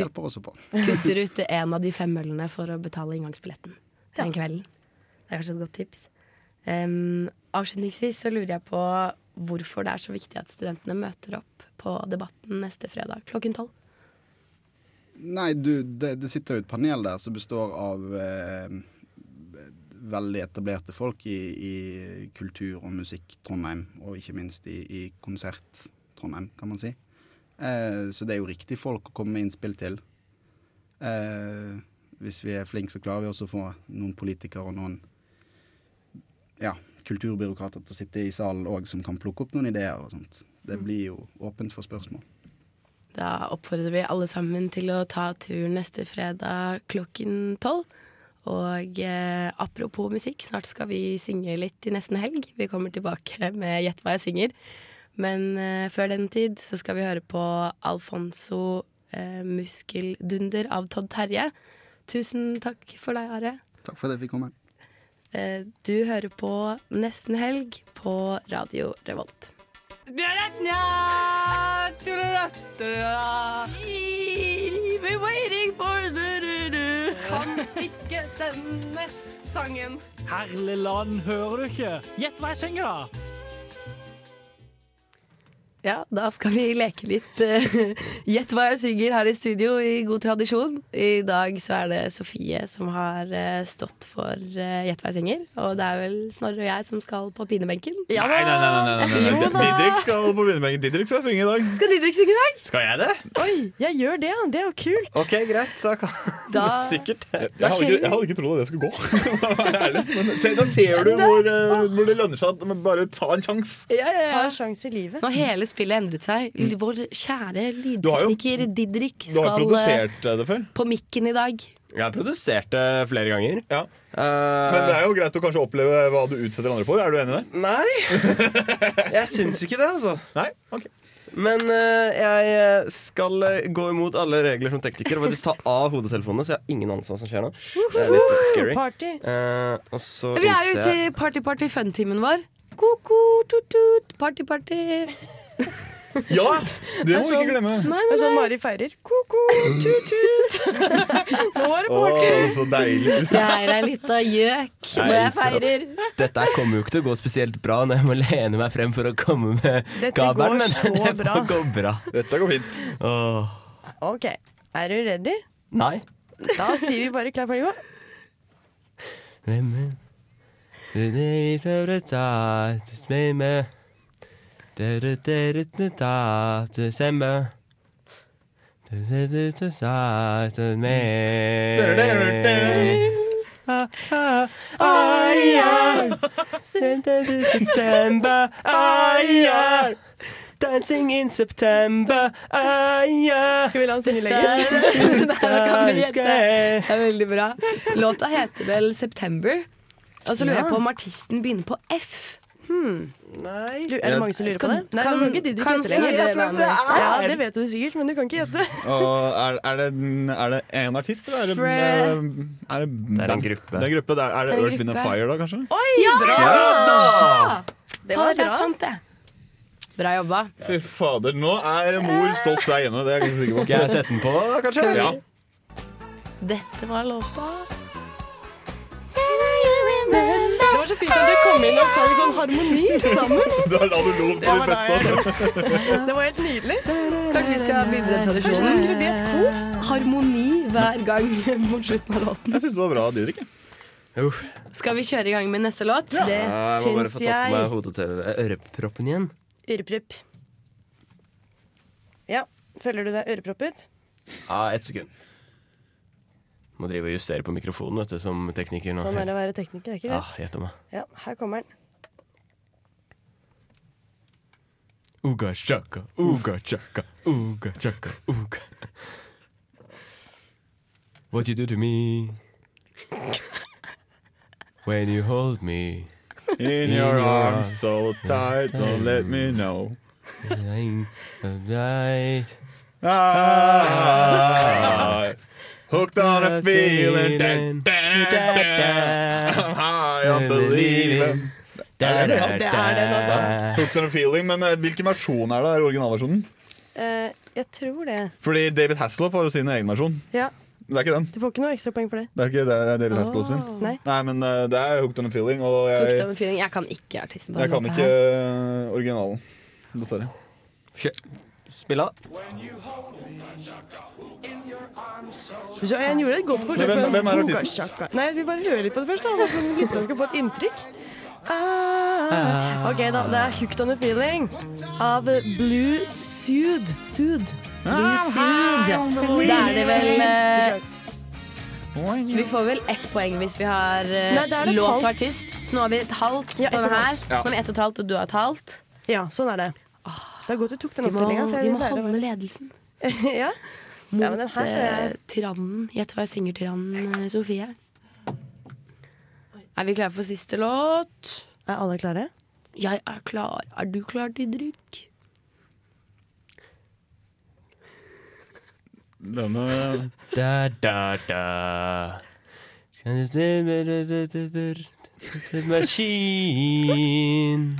hjelper også på.
Kutter ut en av de fem ølene for å betale inngangsbilletten den kvelden. Det er kanskje et godt tips. Um, avslutningsvis så lurer jeg på hvorfor det er så viktig at studentene møter opp på Debatten neste fredag klokken tolv.
Nei, du, det, det sitter jo et panel der som består av eh, veldig etablerte folk i, i kultur- og musikk-Trondheim, og ikke minst i, i konsert-Trondheim, kan man si. Eh, så det er jo riktig folk å komme med innspill til. Eh, hvis vi er flinke, så klarer vi også å få noen politikere og noen ja, kulturbyråkrater til å sitte i salen òg, som kan plukke opp noen ideer og sånt. Det blir jo åpent for spørsmål.
Da oppfordrer vi alle sammen til å ta turen neste fredag klokken tolv. Og eh, apropos musikk, snart skal vi synge litt i nesten helg. Vi kommer tilbake med Gjett hva jeg synger. Men eh, før den tid så skal vi høre på Alfonso eh, Muskeldunder av Todd Terje. Tusen takk for deg, Are.
Takk for at jeg fikk komme.
Eh, du hører på Nesten helg på Radio Revolt.
We're waiting for. Kan ikke denne sangen.
Herlig land, hører du ikke? Gjett hva jeg synger, da!
Ja, da skal vi leke litt eh, Gjett hva jeg synger her i studio, i god tradisjon. I dag så er det Sofie som har eh, stått for eh, Gjett hva jeg synger. Og det er vel Snorre og jeg som skal på pinebenken.
Nei, nei, nei, nei, nei, nei, nei. Didrik skal på pinebenken. Didrik skal synge i dag.
Skal Didrik synge i dag?
Skal jeg det?
Oi, jeg gjør det, ja. Det er jo kult.
OK, greit. Da kan
Da- (laughs)
Sikkert.
Jeg hadde, ikke, jeg hadde ikke trodd at det skulle gå. (laughs) For å være ærlig. Men se, da ser du hvor, hvor det lønner seg at bare ta en sjanse.
Ja, ja, ja.
Ta en sjanse i livet.
Nå har hele spillet endret seg. Vår kjære lydtekniker Didrik
Du har
skal
produsert eh, det før.
på mikken i dag.
Jeg har produsert det flere ganger.
Ja.
Uh,
Men det er jo greit å kanskje oppleve hva du utsetter andre for. Er du enig i det?
Nei. (laughs) Jeg syns ikke det, altså.
Nei? Ok.
Men uh, jeg skal gå imot alle regler som tekniker og faktisk ta av hodetelefonene, så jeg har ingen anelse hva som skjer nå. Det er litt scary.
Party.
Uh, og så
Vi er jo i party-party-fun-timen vår. Ko-ko, tut-tut, party-party. (laughs)
Ja! Det må vi ikke glemme.
Nei,
Det
nei,
er sånn. Mari feirer. Ko-ko, tut-tut. (laughs) Nå er det
Å,
party.
så deilig.
Jeg er ei lita gjøk når jeg feirer.
Dette kommer jo ikke til å gå spesielt bra når jeg må lene meg frem for å komme med
Dette
kabelen,
går
men
så (laughs)
det
bra.
får gå bra.
Dette går fint.
Åh.
OK. Er du ready?
Nei.
Da sier vi bare klar, ferdig, gå.
Hvem er det desember. September, ai, ai. Dancing in September, aia. ai.
Skal vi la han synge lenger?
Det er veldig bra. Låta heter vel 'September'. Og så lurer jeg på om artisten begynner på F.
Nei
Du, er det mange som lurer
Skal-
på det? Nei,
kan-
det må ikke Didrik
kan
gjette lenger.
Snorre være med?
Ja, det vet du sikkert, men du kan ikke gjette. (laughs)
Er, er, det, er det en artist, eller er det, er det,
Det er en gruppe.
Det er gruppe. Det er, er det
Det er
Earth, Wind and. Fire, da, kanskje?
Oi, bra! Det var
Ja, det er
bra.
sant, det. Bra jobba.
Fy fader, nå er mor stolt der hjemme. Det er jeg sikker på.
Skal jeg sette den på, kanskje?
Ja.
Dette var låta.
Det var så fint at dere kom inn og sang sånn harmoni sammen. (laughs)
Det var da du lo på beste.
lo. Det var helt nydelig.
Kanskje vi skal begynne den
Kanskje vi skulle bli et kor?
Harmoni hver gang (laughs) mot slutten av låten.
Jeg syns det var bra, Didrik.
Skal vi kjøre i gang med neste låt?
Det
jeg må bare få tatt på meg hodet til øreproppen igjen.
Ørepropp. Ja, føler du deg øreproppet?
Ja, ett sekund. Må drive og justere på mikrofonen, vet du, som tekniker nå.
Sånn er det å være tekniker, er ikke
Ja,
det?
gjett om meg.
Ja, her kommer den.
Uga chaka, uga chaka, uga chaka, uga. What you do to me when you hold me
In your arms so tight, don't let me know.
Right.
Hooked on a feeling. da, da, da, I'm High on believing. Det er det, ja.
Det er den, altså.
Hooked on a feeling, Men eh, hvilken versjon er det? Er det originalversjonen?
Eh, jeg tror det.
Fordi David Hasselhoff har jo sin egen versjon.
Ja,
Det er ikke den.
Du får ikke noe ekstrapoeng for det.
Det er ikke det, det er David Hasselhoff sin.
Nei.
Nei, men eh, det er Hooked on a feeling, og
Hooked
jeg,
on a feeling. Jeg kan ikke artisten på
jeg
den
kan
låta
ikke
her.
eh, originalen. Dessverre.
Spill av.
Så jeg gjorde et godt forsøk
Men hvem-
på
hvem er artisten?
Nei, vi bare hører litt på det først, da. Så lytterne skal få et inntrykk. Ah. OK, da. Det er 'Hooked on a Feeling' av Blue Sued. Sued.
Blue Sud. Da er det vel eh, Vi får vel ett poeng hvis vi har eh,
Nei, det er et
låt
halvt.
og artist. Så nå har vi et halvt
Ja,
på
ett og
den
et
her.
halvt. Ja.
Så har vi ett og et halvt, og du har et halvt.
Ja, sånn er det. Det er godt du tok den
Vi må,
oppdelinga.
vi må
lære
holde ledelsen.
ja.
Mot
ja, men den her jeg
eh, tyrannen. Gjett hva jeg synger tyrannen, eh, Sofie. Er vi klare for siste låt?
Er alle klare?
Jeg er klar. Er du klar, Didrik?
Denne
Da, da, da. Machine.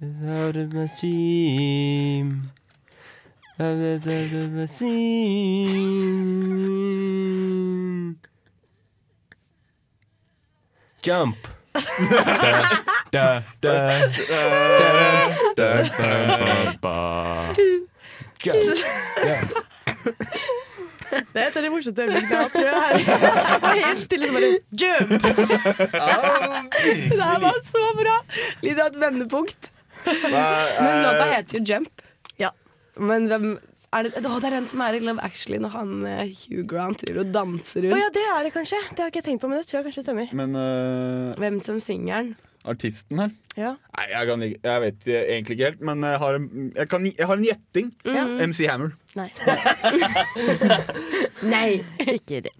Without a machine. Without a machine. Jump. Da, da, da, da, da, da, ba. Jump. Jump.
Det er et av de morsomste øyeblikkene jeg har jeg. Jeg helt stille som bare jump!
Det her var så bra! Litt av et vendepunkt. (laughs) Men låta heter jo Jump.
Ja.
Men hvem er det, å, det er den som er i Love Actually når han eh, Hugh Grant driver og danser
Å
rundt.
ja, det er det kanskje. Det har ikke jeg tenkt på, men det tror jeg kanskje stemmer.
Men eh,
Hvem som synger den?
Artisten her
Ja.
Nei, jeg, kan, jeg vet egentlig ikke helt, men jeg har en, jeg kan, jeg har en gjetting.
Mm.
MC Hammer.
Nei. (laughs)
Nei,
ikke det.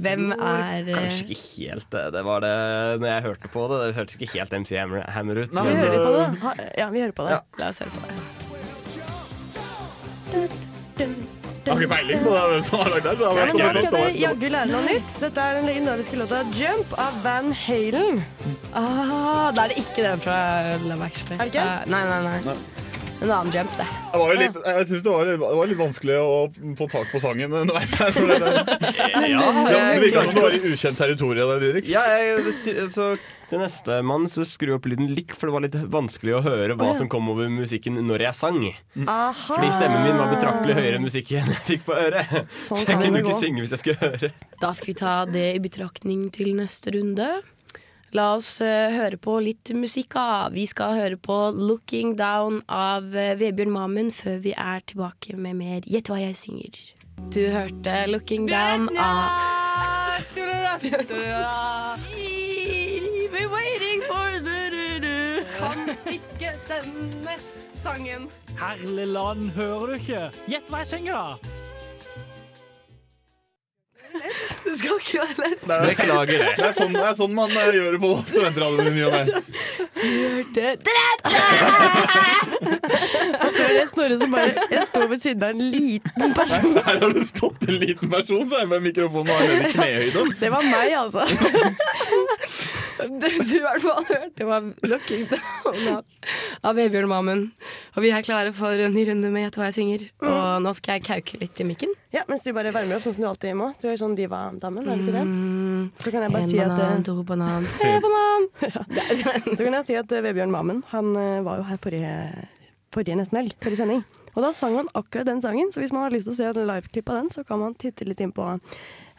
Hvem er eh,
Kanskje ikke helt det. Det var det når jeg hørte på det. Det hørtes ikke helt MC Hammer, Hammer ut.
Vi hører på det. Ha, ja, vi hører på det.
Ja.
La oss høre på det.
Jeg har ikke peiling på. Hvem som har lagd jeg
men nå skal dere jaggu lære noe nytt. Dette er den legendariske låta 'Jump' av Van Halen.
Ah, da er det ikke den fra Love Actually.
Er det ikke?
Eh, nei, nei, nei. En annen Jump, det.
Det var jo litt, jeg synes det det var litt vanskelig å få tak på sangen underveis her. For det, det,
Ja,
det virka som du var i ukjent territorium der, Didrik.
Ja, jeg, så det neste mann så skru opp lyden litt, for det var litt vanskelig å høre hva som kom over musikken når jeg sang.
Aha.
Fordi stemmen min var betraktelig høyere enn musikken jeg fikk på øret.
Sånn
Så jeg kunne ikke synge hvis jeg skulle høre.
Da skal vi ta det i betraktning til neste runde. La oss eh, høre på litt musikk av. Vi skal høre på 'Looking Down' av uh, Vebjørn Mamen før vi er tilbake med mer Gjett hva jeg synger. Du hørte 'Looking Down' av
We're waiting for du-du-du. Kan ikke denne sangen.
Herlig land, hører du ikke? Gjett hva jeg synger, da!
Det skal ikke være lett.
Beklager det.
Det er sånn, det er sånn man eh, gjør det på studentradioen i ny og ne.
Du hørte (laughs)
Det er Snorre som bare Jeg står ved siden av en liten person.
Her har du stått en liten person, så er det med mikrofonen og har nede i knehøyde.
Det var meg, altså. (laughs)
du i hvert fall hørt. Det var 'Looking Down' av- Vebjørn Mamen. Og vi er klare for en ny runde med Gjett hva jeg synger. Og nå skal jeg kauke litt i mikken.
Ja, Mens du bare varmer opp sånn som du alltid må. Du er sånn diva-damen, er du ikke det?
Mm.
Så kan jeg bare
En
si at
banan,
eh,
to banan, (laughs) tre banan. (laughs)
Så kan jeg si at eh, Vebjørn Mammen Han eh, var jo her forrige, forrige nesten helg, forrige sending. Og da sang han akkurat den sangen, så hvis man har lyst til å se et liveklipp av den, så kan man titte litt inn på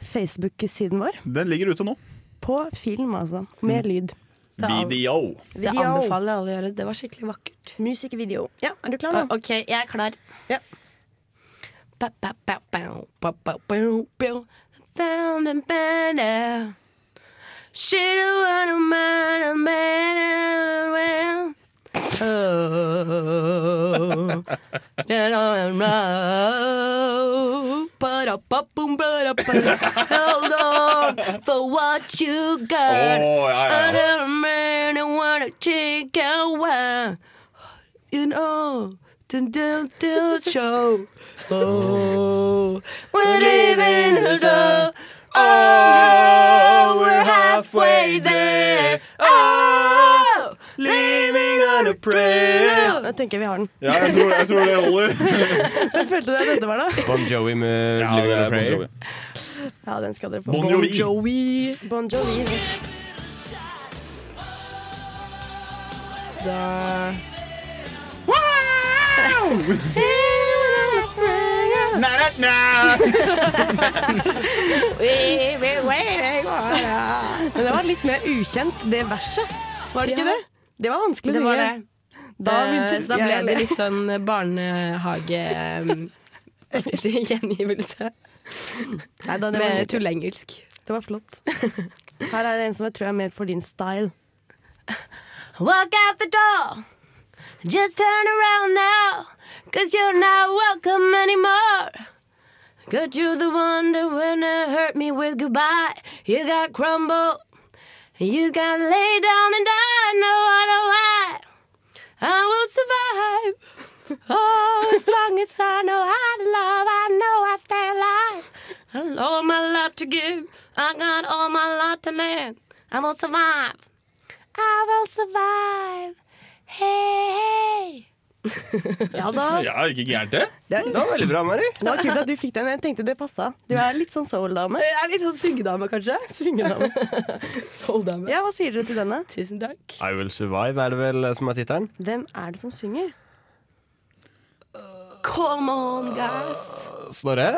Facebook-siden vår.
Den ligger ute nå.
På film, altså. Med lyd.
Video.
Det anbefaler alle å gjøre. Det var skikkelig vakkert.
Musikkvideo. Ja, er du klar nå?
OK, jeg er klar.
Ja.
Found a better. Should've won a man, a man, well. Oh, then I know. Ba-da-ba-boom, ba-da-ba. Hold on for what you got.
Åh, ja, ja.
Another man I wanna take a while. You know, to do the show. Oh, we're living in a show. Oh, we're halfway there. Oh, living on a prayer.
Jeg tenker vi har den.
Ja, jeg tror, jeg tror det holder. (laughs)
Hvem følte det at dette var da.
Bon Jovi med
Ja,
Living on a
Bon
Prayer.
Jovi.
Ja, den skal dere få.
Bon Jovi.
Jovi. Bon Jovi.
Da wow! (laughs)
Men det var litt mer ukjent, det verset. Var det ikke det? Det var vanskelig
Det var det.
Da begynte
så da ble det litt sånn barnehage... (laughs) Hva skal jeg si? Gjengivelse.
Nei, da, det
Med tulleengelsk.
Det var flott. Her er det en som jeg tror er mer for din style.
Walk out the door. Just turn around now. Cause you're not welcome anymore. Cause you're the one that wanna hurt me with goodbye. You got crumble. You gotta lay down and die. No matter why. I will survive. Oh, as long as I know how to love, I know I stay alive. I all my love to give. I got all my love to live. I will survive. I will survive. Hey, hey. (laughs)
Ja da.
Ja, ikke gærent det.
Det
Det var veldig bra, Mari.
Det var kult at du fikk den. Jeg tenkte det passa. Du er litt sånn soul-dame.
Jeg er litt sånn syngedame, kanskje. (laughs)
Syngedame. (laughs)
Soul-dame.
Ja, hva sier dere til denne?
Tusen takk.
I Will Survive er det vel eh, som er tittelen.
Hvem er det som synger?
Come on, guys.
Snorre?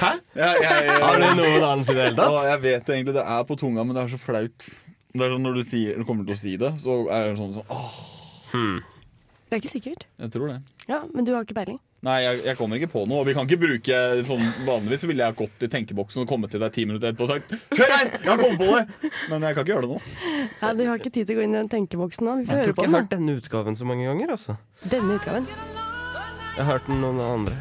Hæ? Jeg, jeg, jeg,
Har du noen anelse i det hele
Å,
tatt?
jeg vet det egentlig. Det er på tunga, men det er så flaut. Det er sånn Når du, sier, du kommer til å si det, så er det sånn, sånn åh,
Hmm.
Det er ikke sikkert.
Jeg tror det.
Ja, Men du har ikke peiling?
Nei, jeg, jeg kommer ikke på noe. Og vi kan ikke bruke sånn Vanligvis ville jeg gått i tenkeboksen og kommet til deg ti minutter etterpå og sagt Hør her! Jeg har kommet på det! Men jeg kan ikke gjøre det nå.
Ja, Du har ikke tid til å gå inn i den tenkeboksen nå. Vi får
Jeg tror
høre
ikke
på
jeg har
den.
hørt denne utgaven så mange ganger. altså.
Denne utgaven.
Jeg har hørt den noen andre.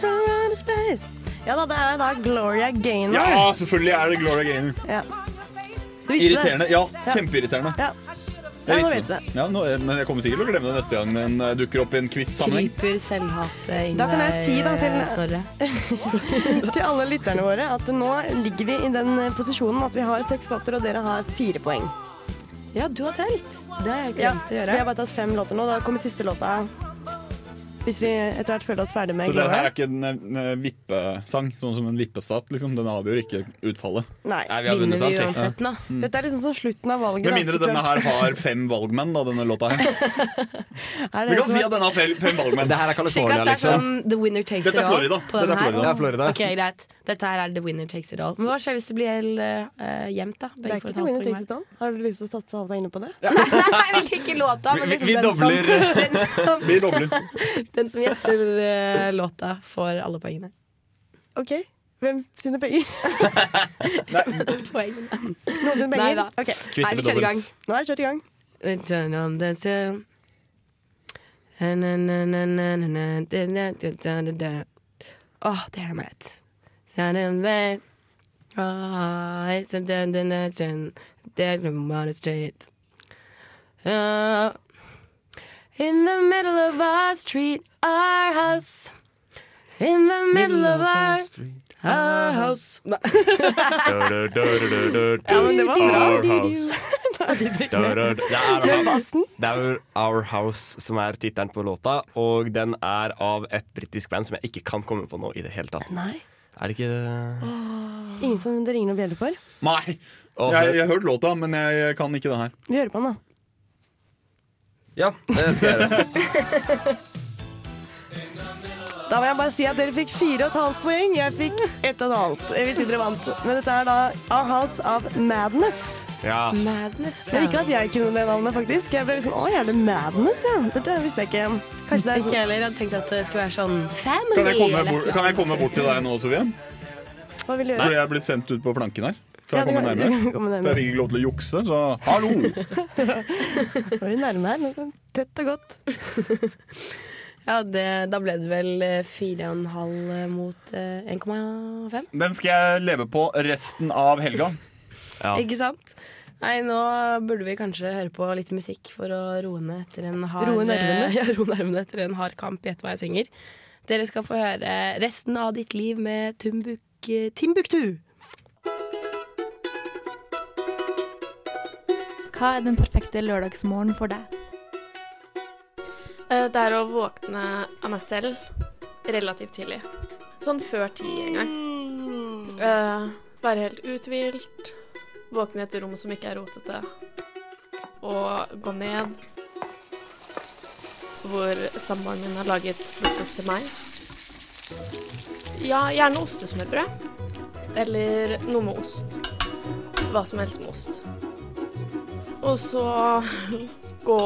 Run out of space. Ja da, det er da Gloria Gaynor.
Ja, selvfølgelig er det Gloria Gaynor.
Ja. Du visste
Irriterende.
det?
Ja, kjempeirriterende.
Ja.
Jeg
Ja, nå vet du
det. Ja, nå, men jeg kommer sikkert til å glemme det neste gang den eh, dukker opp i en quiz-sammenheng.
Kryper selvhatet inn
Da kan jeg si da til-
Snorre. (laughs)
til alle lytterne våre at nå ligger vi i den eh, posisjonen at vi har seks låter, og dere har fire poeng.
Ja, du har telt. Det har jeg
Ja,
glemt å
vi
gjøre.
har bare tatt fem låter nå. Da kommer siste låta. Hvis vi etter hvert føler oss ferdig med
Så det her er ikke en en vippesang, sånn som en vippestat. Liksom. Den avgjør ikke utfallet.
Nei.
Nei, vi har vunnet
Vinner vi uansett nå?
Mm.
Dette er liksom som slutten av valget.
Med
da.
mindre denne her har fem valgmenn, da, denne låta her. (laughs)
Er
Vi kan si at den har fem, valgmenn.
Det her er California,
er
liksom.
sånn The winner takes
Dette er. Florida.
på
Dette er. Florida.
Det er Florida.
Ok, greit. Dette her er the winner takes it all. Men hva skjer hvis det blir uh, jevnt, da?
Det er ikke The Winner Takes It All. Har du lyst til å satse halva inne på det?
Ja. (laughs) Nei, jeg vil ikke låta. Men
Vi-
liksom
vi dobler. (laughs)
Den, som,
Vi dobler.
den som gjetter uh, låta, får alle poengene.
OK. Hvem sine penger? (laughs)
Poengene.
Noen sine penger?
Nei da.
Ok,
Kvitt
Nei, vi kjører i gang.
Nå er det kjørt i gang.
Turn on the da, da. Oh, damn it. Uh, in the middle of our street, our house. In the middle of our, our house. Nei.
Ja, men det var bra.
Our house. (laughs) Det er, er Our House som er tittelen på låta, og den er av et britisk band som jeg ikke kan komme på nå i det hele tatt.
Nei.
Er det ikke det?
Ingen som det ringer noen bjeller for?
Nei! Jeg, jeg har hørt låta, men jeg kan ikke den her.
Vi hører på den, da.
Ja, det skal jeg gjøre. (laughs)
Da vil jeg bare si at dere fikk fire og et halvt poeng. Jeg fikk ett og et halvt. Jeg vil si dere vant. Men dette er da A House of Madness.
Ja.
Madness,
Ja. ikke at jeg kunne det navnet, faktisk. Jeg ble litt sånn Å, er det Madness, ja? Dette visste jeg ikke. Kanskje det er
Ikke
sånn
heller. Jeg hadde tenkt at det skulle være sånn family.
Kan jeg komme
eller
bort, kan jeg komme bort til deg nå, Sofie?
Hva vil du gjøre?
Fordi jeg blitt sendt ut på flanken her. For
Ja,
jeg kommer
du kan- du
nærmere. For jeg fikk ikke lov til å jukse, så hallo! (laughs)
Nå er vi nærme her. Er Tett og godt. (laughs)
Ja, det, da ble det vel eh, fire og en halv eh, mot eh, 1,5.
Den skal jeg leve på resten av helga.
Ikke sant? Nei, nå burde vi kanskje høre på litt musikk for å roe ned etter en hard
Roe nervene. (laughs)
Ja, roe nervene etter en hard kamp. Gjett hva jeg synger. Dere skal få høre resten av ditt liv med Tumbuk, eh, Timbuktu.
Hva er den perfekte lørdagsmorgen for deg?
Eh, Det er å våkne av meg selv relativt tidlig. Sånn før ti en gang. Eh, være helt uthvilt. Våkne i et rom som ikke er rotete. Og gå ned. Hvor samboeren min har laget frokost til meg. Ja, gjerne ostesmørbrød. Eller noe med ost. Hva som helst med ost. Og så gå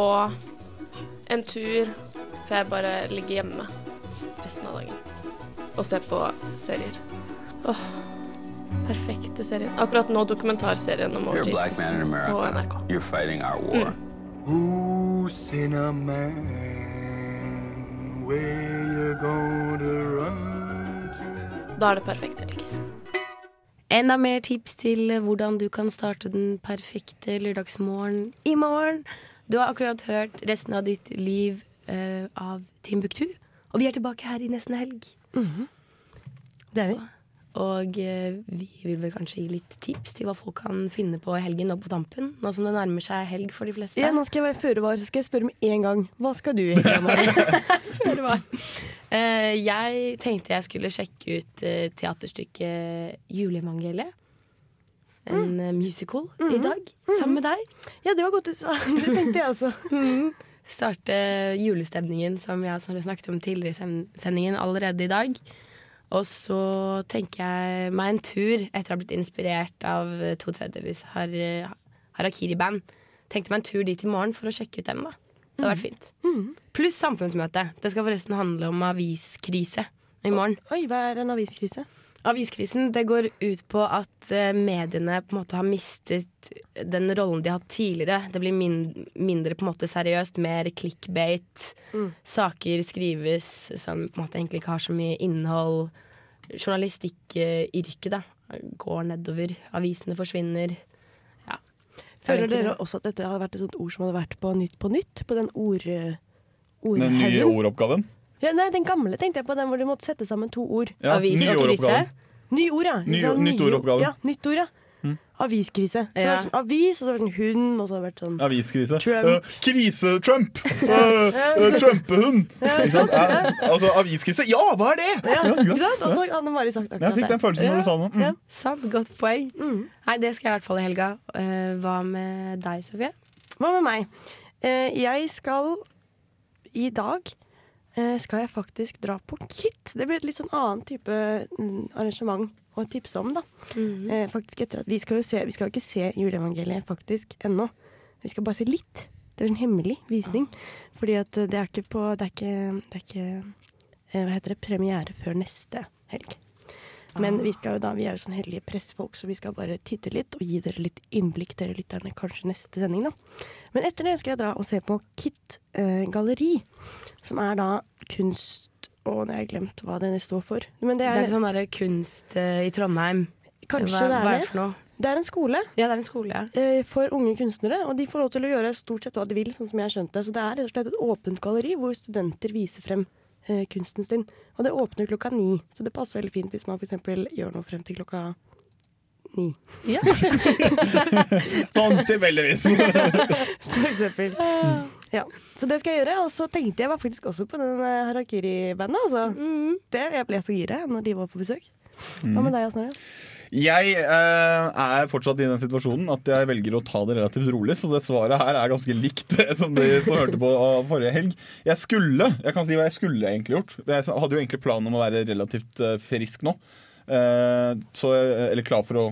en tur for jeg bare ligger hjemme resten av dagen og ser på serier. Åh, perfekte serien. Akkurat nå dokumentarserien om O.J.
a black man in
Simpson på
America.
NRK.
You're fighting our war.
Who's in a man? Where you gonna run?
Da er det perfekt helg.
Enda mer tips til hvordan du kan starte den perfekte lørdagsmorgen i morgen. Du har akkurat hørt resten av ditt liv uh, av Timbuktu. Og vi er tilbake her i nesten helg.
Det er vi.
Og eh, vi vil vel kanskje gi litt tips til hva folk kan finne på i helgen og på tampen. Nå som det nærmer seg helg for de fleste.
Ja, nå skal jeg være føre var, så skal jeg spørre med en gang. Hva skal du i helga? (laughs)
Føre var. Eh, jeg tenkte jeg skulle sjekke ut eh, teaterstykket Juleevangeliet. En mm. musical i dag, sammen med deg.
Ja, det var godt du sa. (laughs) Det tenkte jeg også.
Starte julestemningen som jeg har snakket om tidligere i sendingen allerede i dag. Og så tenker jeg meg en tur etter å ha blitt inspirert av to tredjedels har, Harakiri-band. Tenkte meg en tur dit i morgen for å sjekke ut dem, da. Det hadde vært fint. Pluss samfunnsmøte. Det skal forresten handle om aviskrise i morgen.
Oi, hva er en aviskrise?
Aviskrisen det går ut på at eh, mediene på en måte har mistet den rollen de har hatt tidligere. Det blir min mindre på en måte seriøst, mer clickbait.
Mm.
Saker skrives som på en måte egentlig ikke har så mye innhold. Journalistikkyrket da går nedover. Avisene forsvinner. Ja.
Føler dere
det.
også at dette hadde vært et sånt ord som hadde vært på Nytt på Nytt? På den ord...
Den nye ordoppgaven.
Ja, nei, den gamle tenkte jeg på, den hvor du måtte sette sammen to ord.
Ja, Avis og krise.
Ny ord, ja.
Ny-
Sånn
nytt ordoppgave.
Ja, nytt ord, ja.
Mm.
Aviskrise. Så
Ja.
sånn avis, og så har det sånn hund, og så har det vært sånn
Aviskrise.
Trump.
Uh, Krise-Trump! (laughs) Uh, Trumpehund! Ja, sant? Eh, altså, aviskrise. Ja, hva er det?
Ja,
Ja,
ikke sant? Og så hadde Mari sagt akkurat det.
Jeg fikk den følelsen når du sa det. Mm.
Ja.
Sant, godt poeng. Nei, det skal jeg i hvert fall i helga. Eh, hva med deg, Sofie?
Hva med meg? Eh, jeg skal I dag skal jeg faktisk dra på KIT. Det blir et litt sånn annen type mm, arrangement å tipse om, da. eh, faktisk etter at Vi skal jo se, vi skal jo ikke se juleevangeliet faktisk ennå. Vi skal bare se litt. Det er en hemmelig visning. Fordi at eh, det er ikke på Det er ikke, det er ikke eh, Hva heter det? Premiere før neste helg. Men vi, skal jo da, vi er jo sånn heldige pressefolk, så vi skal bare titte litt og gi dere litt innblikk, dere lytterne, kanskje neste sending, da. Men etter det skal jeg dra og se på KIT eh, galleri, som er da kunst Å, nå har jeg glemt hva det står for. Men det
Det
er,
er sånn derre kunst eh, i Trondheim.
Kanskje
hva,
det er
hva er
det.
det for noe?
Det er en skole.
Ja, det er en skole, ja.
eh, For unge kunstnere, og de får lov til å gjøre stort sett hva de vil, sånn som jeg har skjønt det. Så det er rett og slett et åpent galleri hvor studenter viser frem eh, kunsten sin. Og det åpner klokka ni, så det passer veldig fint hvis man f.eks. gjør noe frem til klokka ni.
Ja. (laughs) (laughs)
Sånn tilfeldigvis. (laughs)
For eksempel. Ja, så det skal jeg gjøre. Og så tenkte jeg faktisk også på den eh, Harakiri-bandet. Altså. Det, jeg ble så gira når de var på besøk. Hva med deg, Snorre?
Jeg eh, er fortsatt i den situasjonen at jeg velger å ta det relativt rolig, så det svaret her er ganske likt (laughs) som de som hørte på forrige helg. Jeg skulle jeg kan si hva jeg skulle egentlig gjort. Jeg hadde jo egentlig planen om å være relativt eh, frisk nå. Eh, så, eller klar for å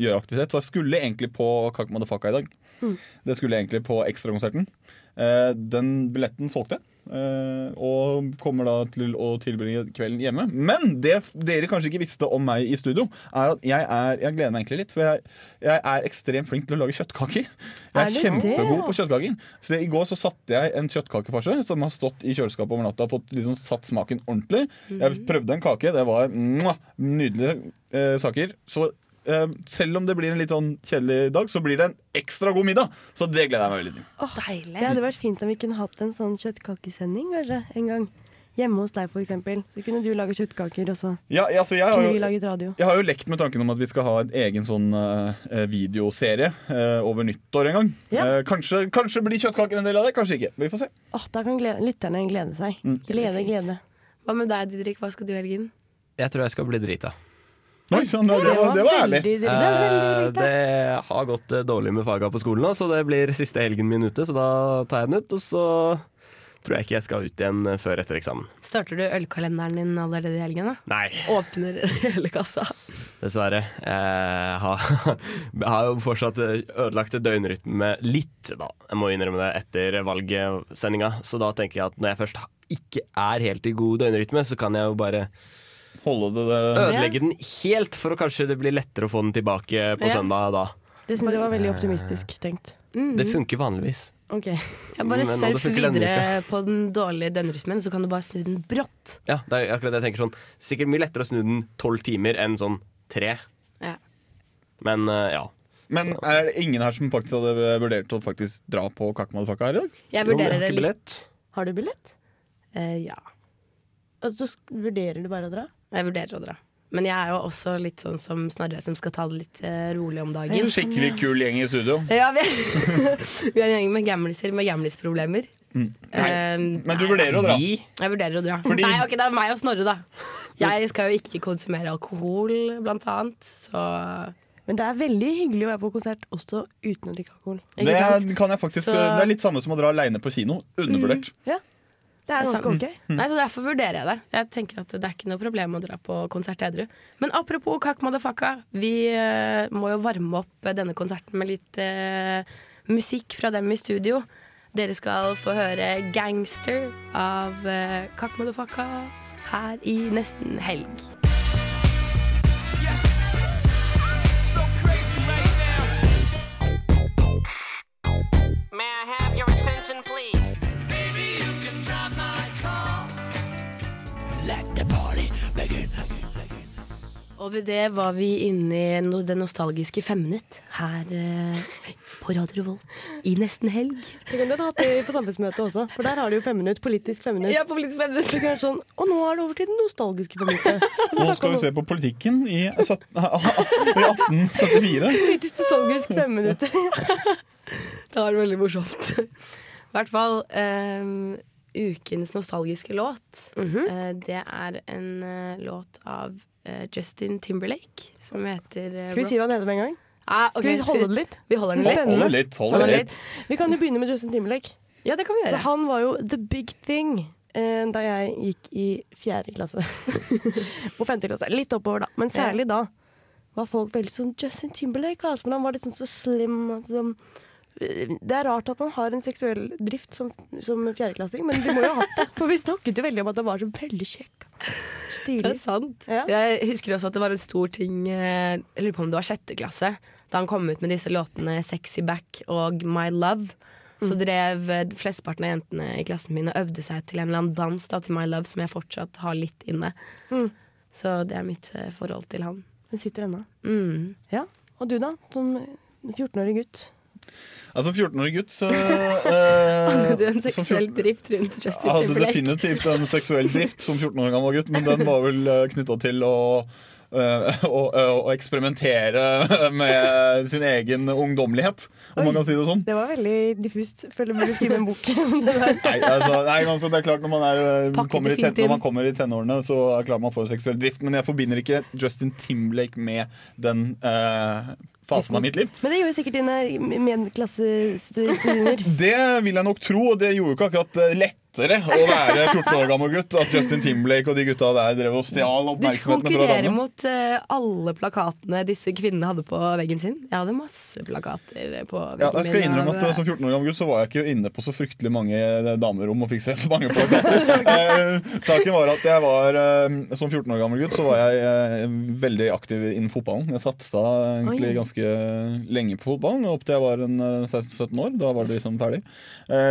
gjøre aktivitet. Så jeg skulle egentlig på Kak Madafaka i dag.
Mm.
Det skulle jeg egentlig på ekstrakonserten. Eh, den billetten solgte jeg. Eh, og kommer da til å tilbringe kvelden hjemme. Men det dere kanskje ikke visste om meg i studio, er at jeg, er, jeg gleder meg egentlig litt. For jeg, jeg er ekstremt flink til å lage kjøttkaker. Jeg
Er
er kjempegod
det?
på kjøttkaker. Så I går så satte jeg en kjøttkakefarse som har stått i kjøleskapet over natta og fått liksom satt smaken ordentlig. Jeg prøvde en kake. Det var mwah, nydelige eh, saker. Så selv om det blir en litt sånn kjedelig dag, så blir det en ekstra god middag. Så det gleder jeg meg veldig til.
Deilig.
Det hadde vært fint om vi kunne hatt en sånn kjøttkakesending kanskje, en gang. Hjemme hos deg, eksempel. Så kunne du lage kjøttkaker, og så
Ja, ja, altså, jeg, har jo,
laget radio.
jeg har jo lekt med tanken om at vi skal ha en egen sånn uh, videoserie uh, over nyttår en gang.
Ja.
Uh, kanskje, kanskje blir kjøttkaker en del av det, kanskje ikke. Vi får se.
Oh, da kan glede, lytterne glede seg.
Mm.
Glede, glede.
Hva med deg, Didrik? Hva skal du i helgen?
Jeg tror jeg skal bli drita.
Oi, sånn, det, det, var, det var ærlig.
veldig. Det var veldig
det har gått eh, dårlig med faga på skolen så det blir siste helgen min ute. Så da tar jeg den ut, og så tror jeg ikke jeg skal ut igjen eh, før etter eksamen.
Starter du ølkalenderen din allerede i helgen? da?
Nei,
Åpner (laughs) hele kassa.
dessverre. Jeg har, jeg (laughs) har jo fortsatt ødelagt døgnrytme litt, da. Jeg må innrømme det etter valgsendinga. Så da tenker jeg at når jeg først ikke er helt i god døgnrytme, så kan jeg jo bare
Holde det, det.
ødelegge den helt, for å kanskje det blir lettere å få den tilbake på
Ja.
søndag da.
Det syns jeg var veldig optimistisk tenkt.
Det funker vanligvis.
Ok.
Ja, bare surf videre på den dårlige døgnrytmen, så kan du bare snu den brått.
Ja, det er akkurat det jeg tenker sånn Sikkert mye lettere å snu den tolv timer enn sånn tre.
Ja.
Men uh, ja.
Men er det ingen her som faktisk hadde vurdert å faktisk dra på Kakmadefakka her i dag?
Jeg
Jo,
vurderer det litt.
billett.
Har du billett?
Uh, ja,
Og så vurderer du bare å dra?
Jeg vurderer å dra. Men jeg er jo også litt sånn som Snorre, som skal ta det litt eh, rolig om dagen.
Skikkelig kul gjeng i studio.
Ja, vi er, (laughs) vi er en gjeng med gamliser med gamlisproblemer. Eh,
Men du vurderer å dra?
Vi
Jeg vurderer å dra.
Fordi-
Nei, ok, det er meg og Snorre, da. Jeg skal jo ikke konsumere alkohol, blant annet. Så
Men det er veldig hyggelig å være på konsert også uten å drikke alkohol.
Ikke
Det
sant?
kan jeg faktisk
Så-
Det er litt samme som å dra aleine på kino. Undervurdert.
Ja. Det er ganske ok.
Nei, så Derfor vurderer jeg det. Jeg tenker at Det er ikke noe problem å dra på konsert edru. Men apropos Kakk Madafaka. Vi uh, må jo varme opp eh, denne konserten med litt uh, musikk fra dem i studio. Dere skal få høre 'Gangster' av uh, Kakk Madafaka her i nesten helg.
May I have your attention, please?
Og ved det var vi inne i no det nostalgiske femminutt her eh, på Radio Revolt i nesten helg.
Det kunne du hatt det på samfunnsmøtet også, for der har du jo femminutt, politisk femminutt.
Ja, politisk femminutt.
Så kan jeg sånn, og nå er det over til det nostalgiske femminuttet. (laughs)
Nå skal vi se på politikken i, 17, (laughs) i 1874.
Politisk nostalgisk femminutt. (laughs)
Det var veldig morsomt. I hvert fall eh, ukens nostalgiske låt. eh, det er en eh, låt av Justin Timberlake som heter eh,
Skal vi si hva han heter med en gang?
Ah, okay.
Skal vi holde det litt?
Vi holder den litt.
Spennende.
Holde litt, holde
Holde
litt.
Vi kan jo begynne med Justin Timberlake.
Ja, det kan vi
For
gjøre.
han var jo the big thing eh, da jeg gikk i fjerde klasse. (laughs) og femte klasse. Litt oppover, da. Men særlig da var folk veldig sånn Justin Timberlake. Altså, men han var litt sånn så slim. Sånn. Det er rart at man har en seksuell drift som, som fjerdeklassing, men du må jo ha hatt det. For vi snakket jo veldig om at han var så veldig kjekk.
Det er sant.
Ja.
Jeg husker også at det var en stor ting eh, Jeg lurer på om det var sjette klasse. Da han kom ut med disse låtene 'Sexy Back' og 'My Love'. Så drev eh, flesteparten av jentene i klassen min og øvde seg til en eller annen dans da, til 'My Love', som jeg fortsatt har litt inne.
Mm.
Så det er mitt eh, forhold til han.
Den sitter ennå.
Mm.
Ja. Og du, da? Som 14-årig gutt.
Altså 14-årig gutt så, (laughs)
Hadde du
eh,
en seksuell drift rundt Justin
Jeg hadde definitivt en seksuell drift som 14 år gammel gutt, men den var vel uh, knytta til å øh, å, å eksperimentere (laughs) med sin egen ungdommelighet, om man kan si det sånn.
Det var veldig diffust. Føler du burde skrive en bok om det der.
Nei, altså, nei altså, det er klart Når man, er, kommer, i når man kommer i tenårene, så er det klart man får seksuell drift. Men jeg forbinder ikke Justin Timberlake med den øh, fasen av mitt liv.
Men det gjorde sikkert dine medklassestudenter. (laughs)
Det vil jeg nok tro, og det gjorde jo ikke akkurat eh, lettere å være 14 år gammel gutt. At Justin Timberlake og de gutta der drev og stjal oppmerksomheten fra
konkurrerer
landet.
mot uh, alle plakatene disse kvinnene hadde på veggen sin. Jeg hadde masse plakater på veggen
Ja, jeg skal innrømme at eh, Som 14 år gammel gutt så var jeg ikke inne på så fryktelig mange eh, damerom og fikk se så mange plakater. (laughs) Eh, Saken var at jeg var eh, Som 14 år gammel gutt så var jeg eh, veldig aktiv innen fotballen. Jeg satsa egentlig
Oi.
ganske lenge på fotballen, opp til jeg var en eh, 17 år. Da var det liksom ferdig.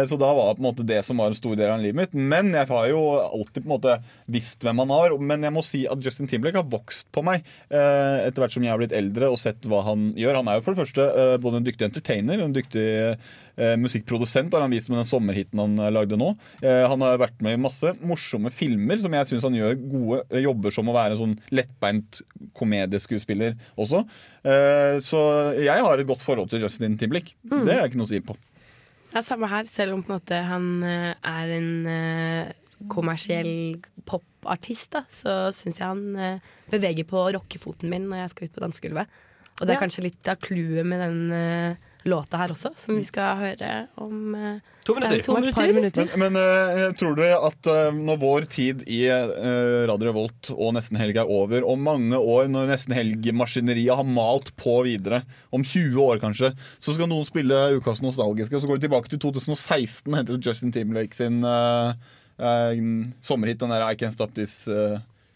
Så da var på en måte det som var en stor del av livet mitt. Men jeg har jo alltid på en måte visst hvem han har. Men jeg må si at Justin Timberlake har vokst på meg eh, etter hvert som jeg har blitt eldre og sett hva han gjør. Han er jo for det første eh, både en dyktig entertainer, en dyktig eh, musikkprodusent, har han vist med den sommerhiten han eh, lagde nå. Eh, han har vært med i masse morsomme filmer som jeg syns han gjør gode eh, jobber som å være en sånn lettbeint komedieskuespiller også. Eh, så jeg har et godt forhold til Justin Timberlake.
Mm.
Det er ikke noe å si på.
Ja, samme her, selv om måte han eh, er en eh, kommersiell popartist, da, så syns jeg han eh, beveger på rockefoten min når jeg skal ut på dansegulvet. Og det er
Ja.
kanskje litt av clouet med den låta her også, som vi skal høre om eh,
To
minutter. to
minutter. par
minutter.
Men, men eh, tror dere at eh, når vår tid i eh, Radio Revolt og Nesten Helg er over, om mange år, når Nesten Helg-maskineriet har malt på videre, om 20 år kanskje, så skal noen spille Ukas nostalgiske, og så går de tilbake til 2016 og henter Justin Timberlake sin eh, eh, sommerhit, den der I Can't Stop This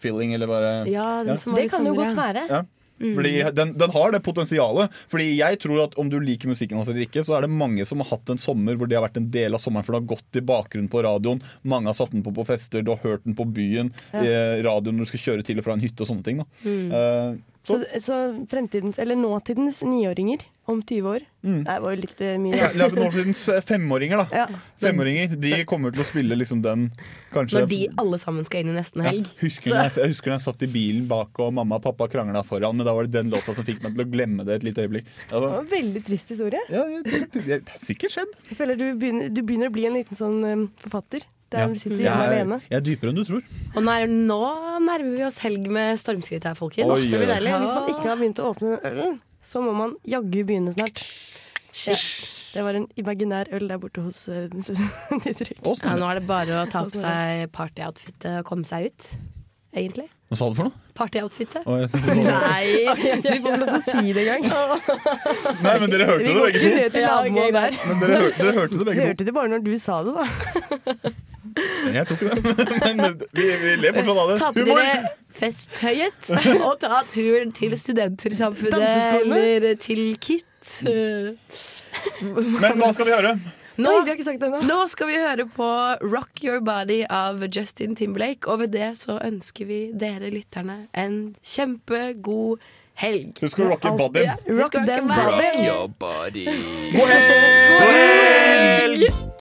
Feeling, eller bare
Ja, den som
Det kan jo godt være.
ja.
Mm.
Fordi den, den har det potensialet. Fordi jeg tror at om du liker musikken hans eller ikke, så er det mange som har hatt en sommer hvor det har vært en del av sommeren, for det har gått i bakgrunnen på radioen. Mange har satt den på på fester, du har hørt den på byen,
Ja.
i radioen når du skal kjøre til og fra en hytte og sånne ting. Da.
Mm.
Eh,
Så, så fremtidens, eller nåtidens niåringer om 20 år Det var jo litt eh, mye.
ja, la nåtidens femåringer, da.
Ja.
Femåringer, De kommer til å spille liksom den kanskje
Når de alle sammen skal inn i nesten
ja,
helg.
husker
Så-
når jeg, jeg husker når jeg satt i bilen bak og mamma og pappa krangla foran, men da var det den låta som fikk meg til å glemme det et lite øyeblikk.
Det
Altså,
var en veldig trist historie.
ja, det, det, det har sikkert skjedd.
Jeg føler du begynner, du begynner å bli en liten sånn um, forfatter. Der sitter hjemme alene.
jeg er dypere enn du tror.
Og nær, nå nærmer vi oss helg med stormskritt her, folkens.
Oi,
Det blir deilig. Hvis man ikke har begynt å åpne ølen, så må man jaggu begynne snart. Ja. Det var en imaginær øl der borte hos uh, (laughs) Didrik.
Ja, nå er det bare å ta på seg partyoutfitet og komme seg ut, egentlig.
Hva sa du for noe?
Partyoutfitet.
Var-
Nei, (laughs) vi får ikke lov til å si det engang.
Nei, men dere hørte det begge to.
lavmål der.
Men dere, hør, dere hørte det begge to.
Hørte det bare når du sa det, da. (laughs)
Jeg tror ikke det. (laughs) Men vi, vi ler fortsatt av det.
Ta på dere festtøyet (laughs) og ta turen til Studentersamfunnet eller til KIT.
Men hva skal vi høre?
Nå,
Nei, vi har ikke sagt det ennå.
nå skal vi høre på Rock Your Body av Justin Timberlake, og ved det så ønsker vi dere lytterne en kjempegod helg.
Husk å rock your body.
rock, rock,
Rock
body.
Your body.
God helg!
God helg!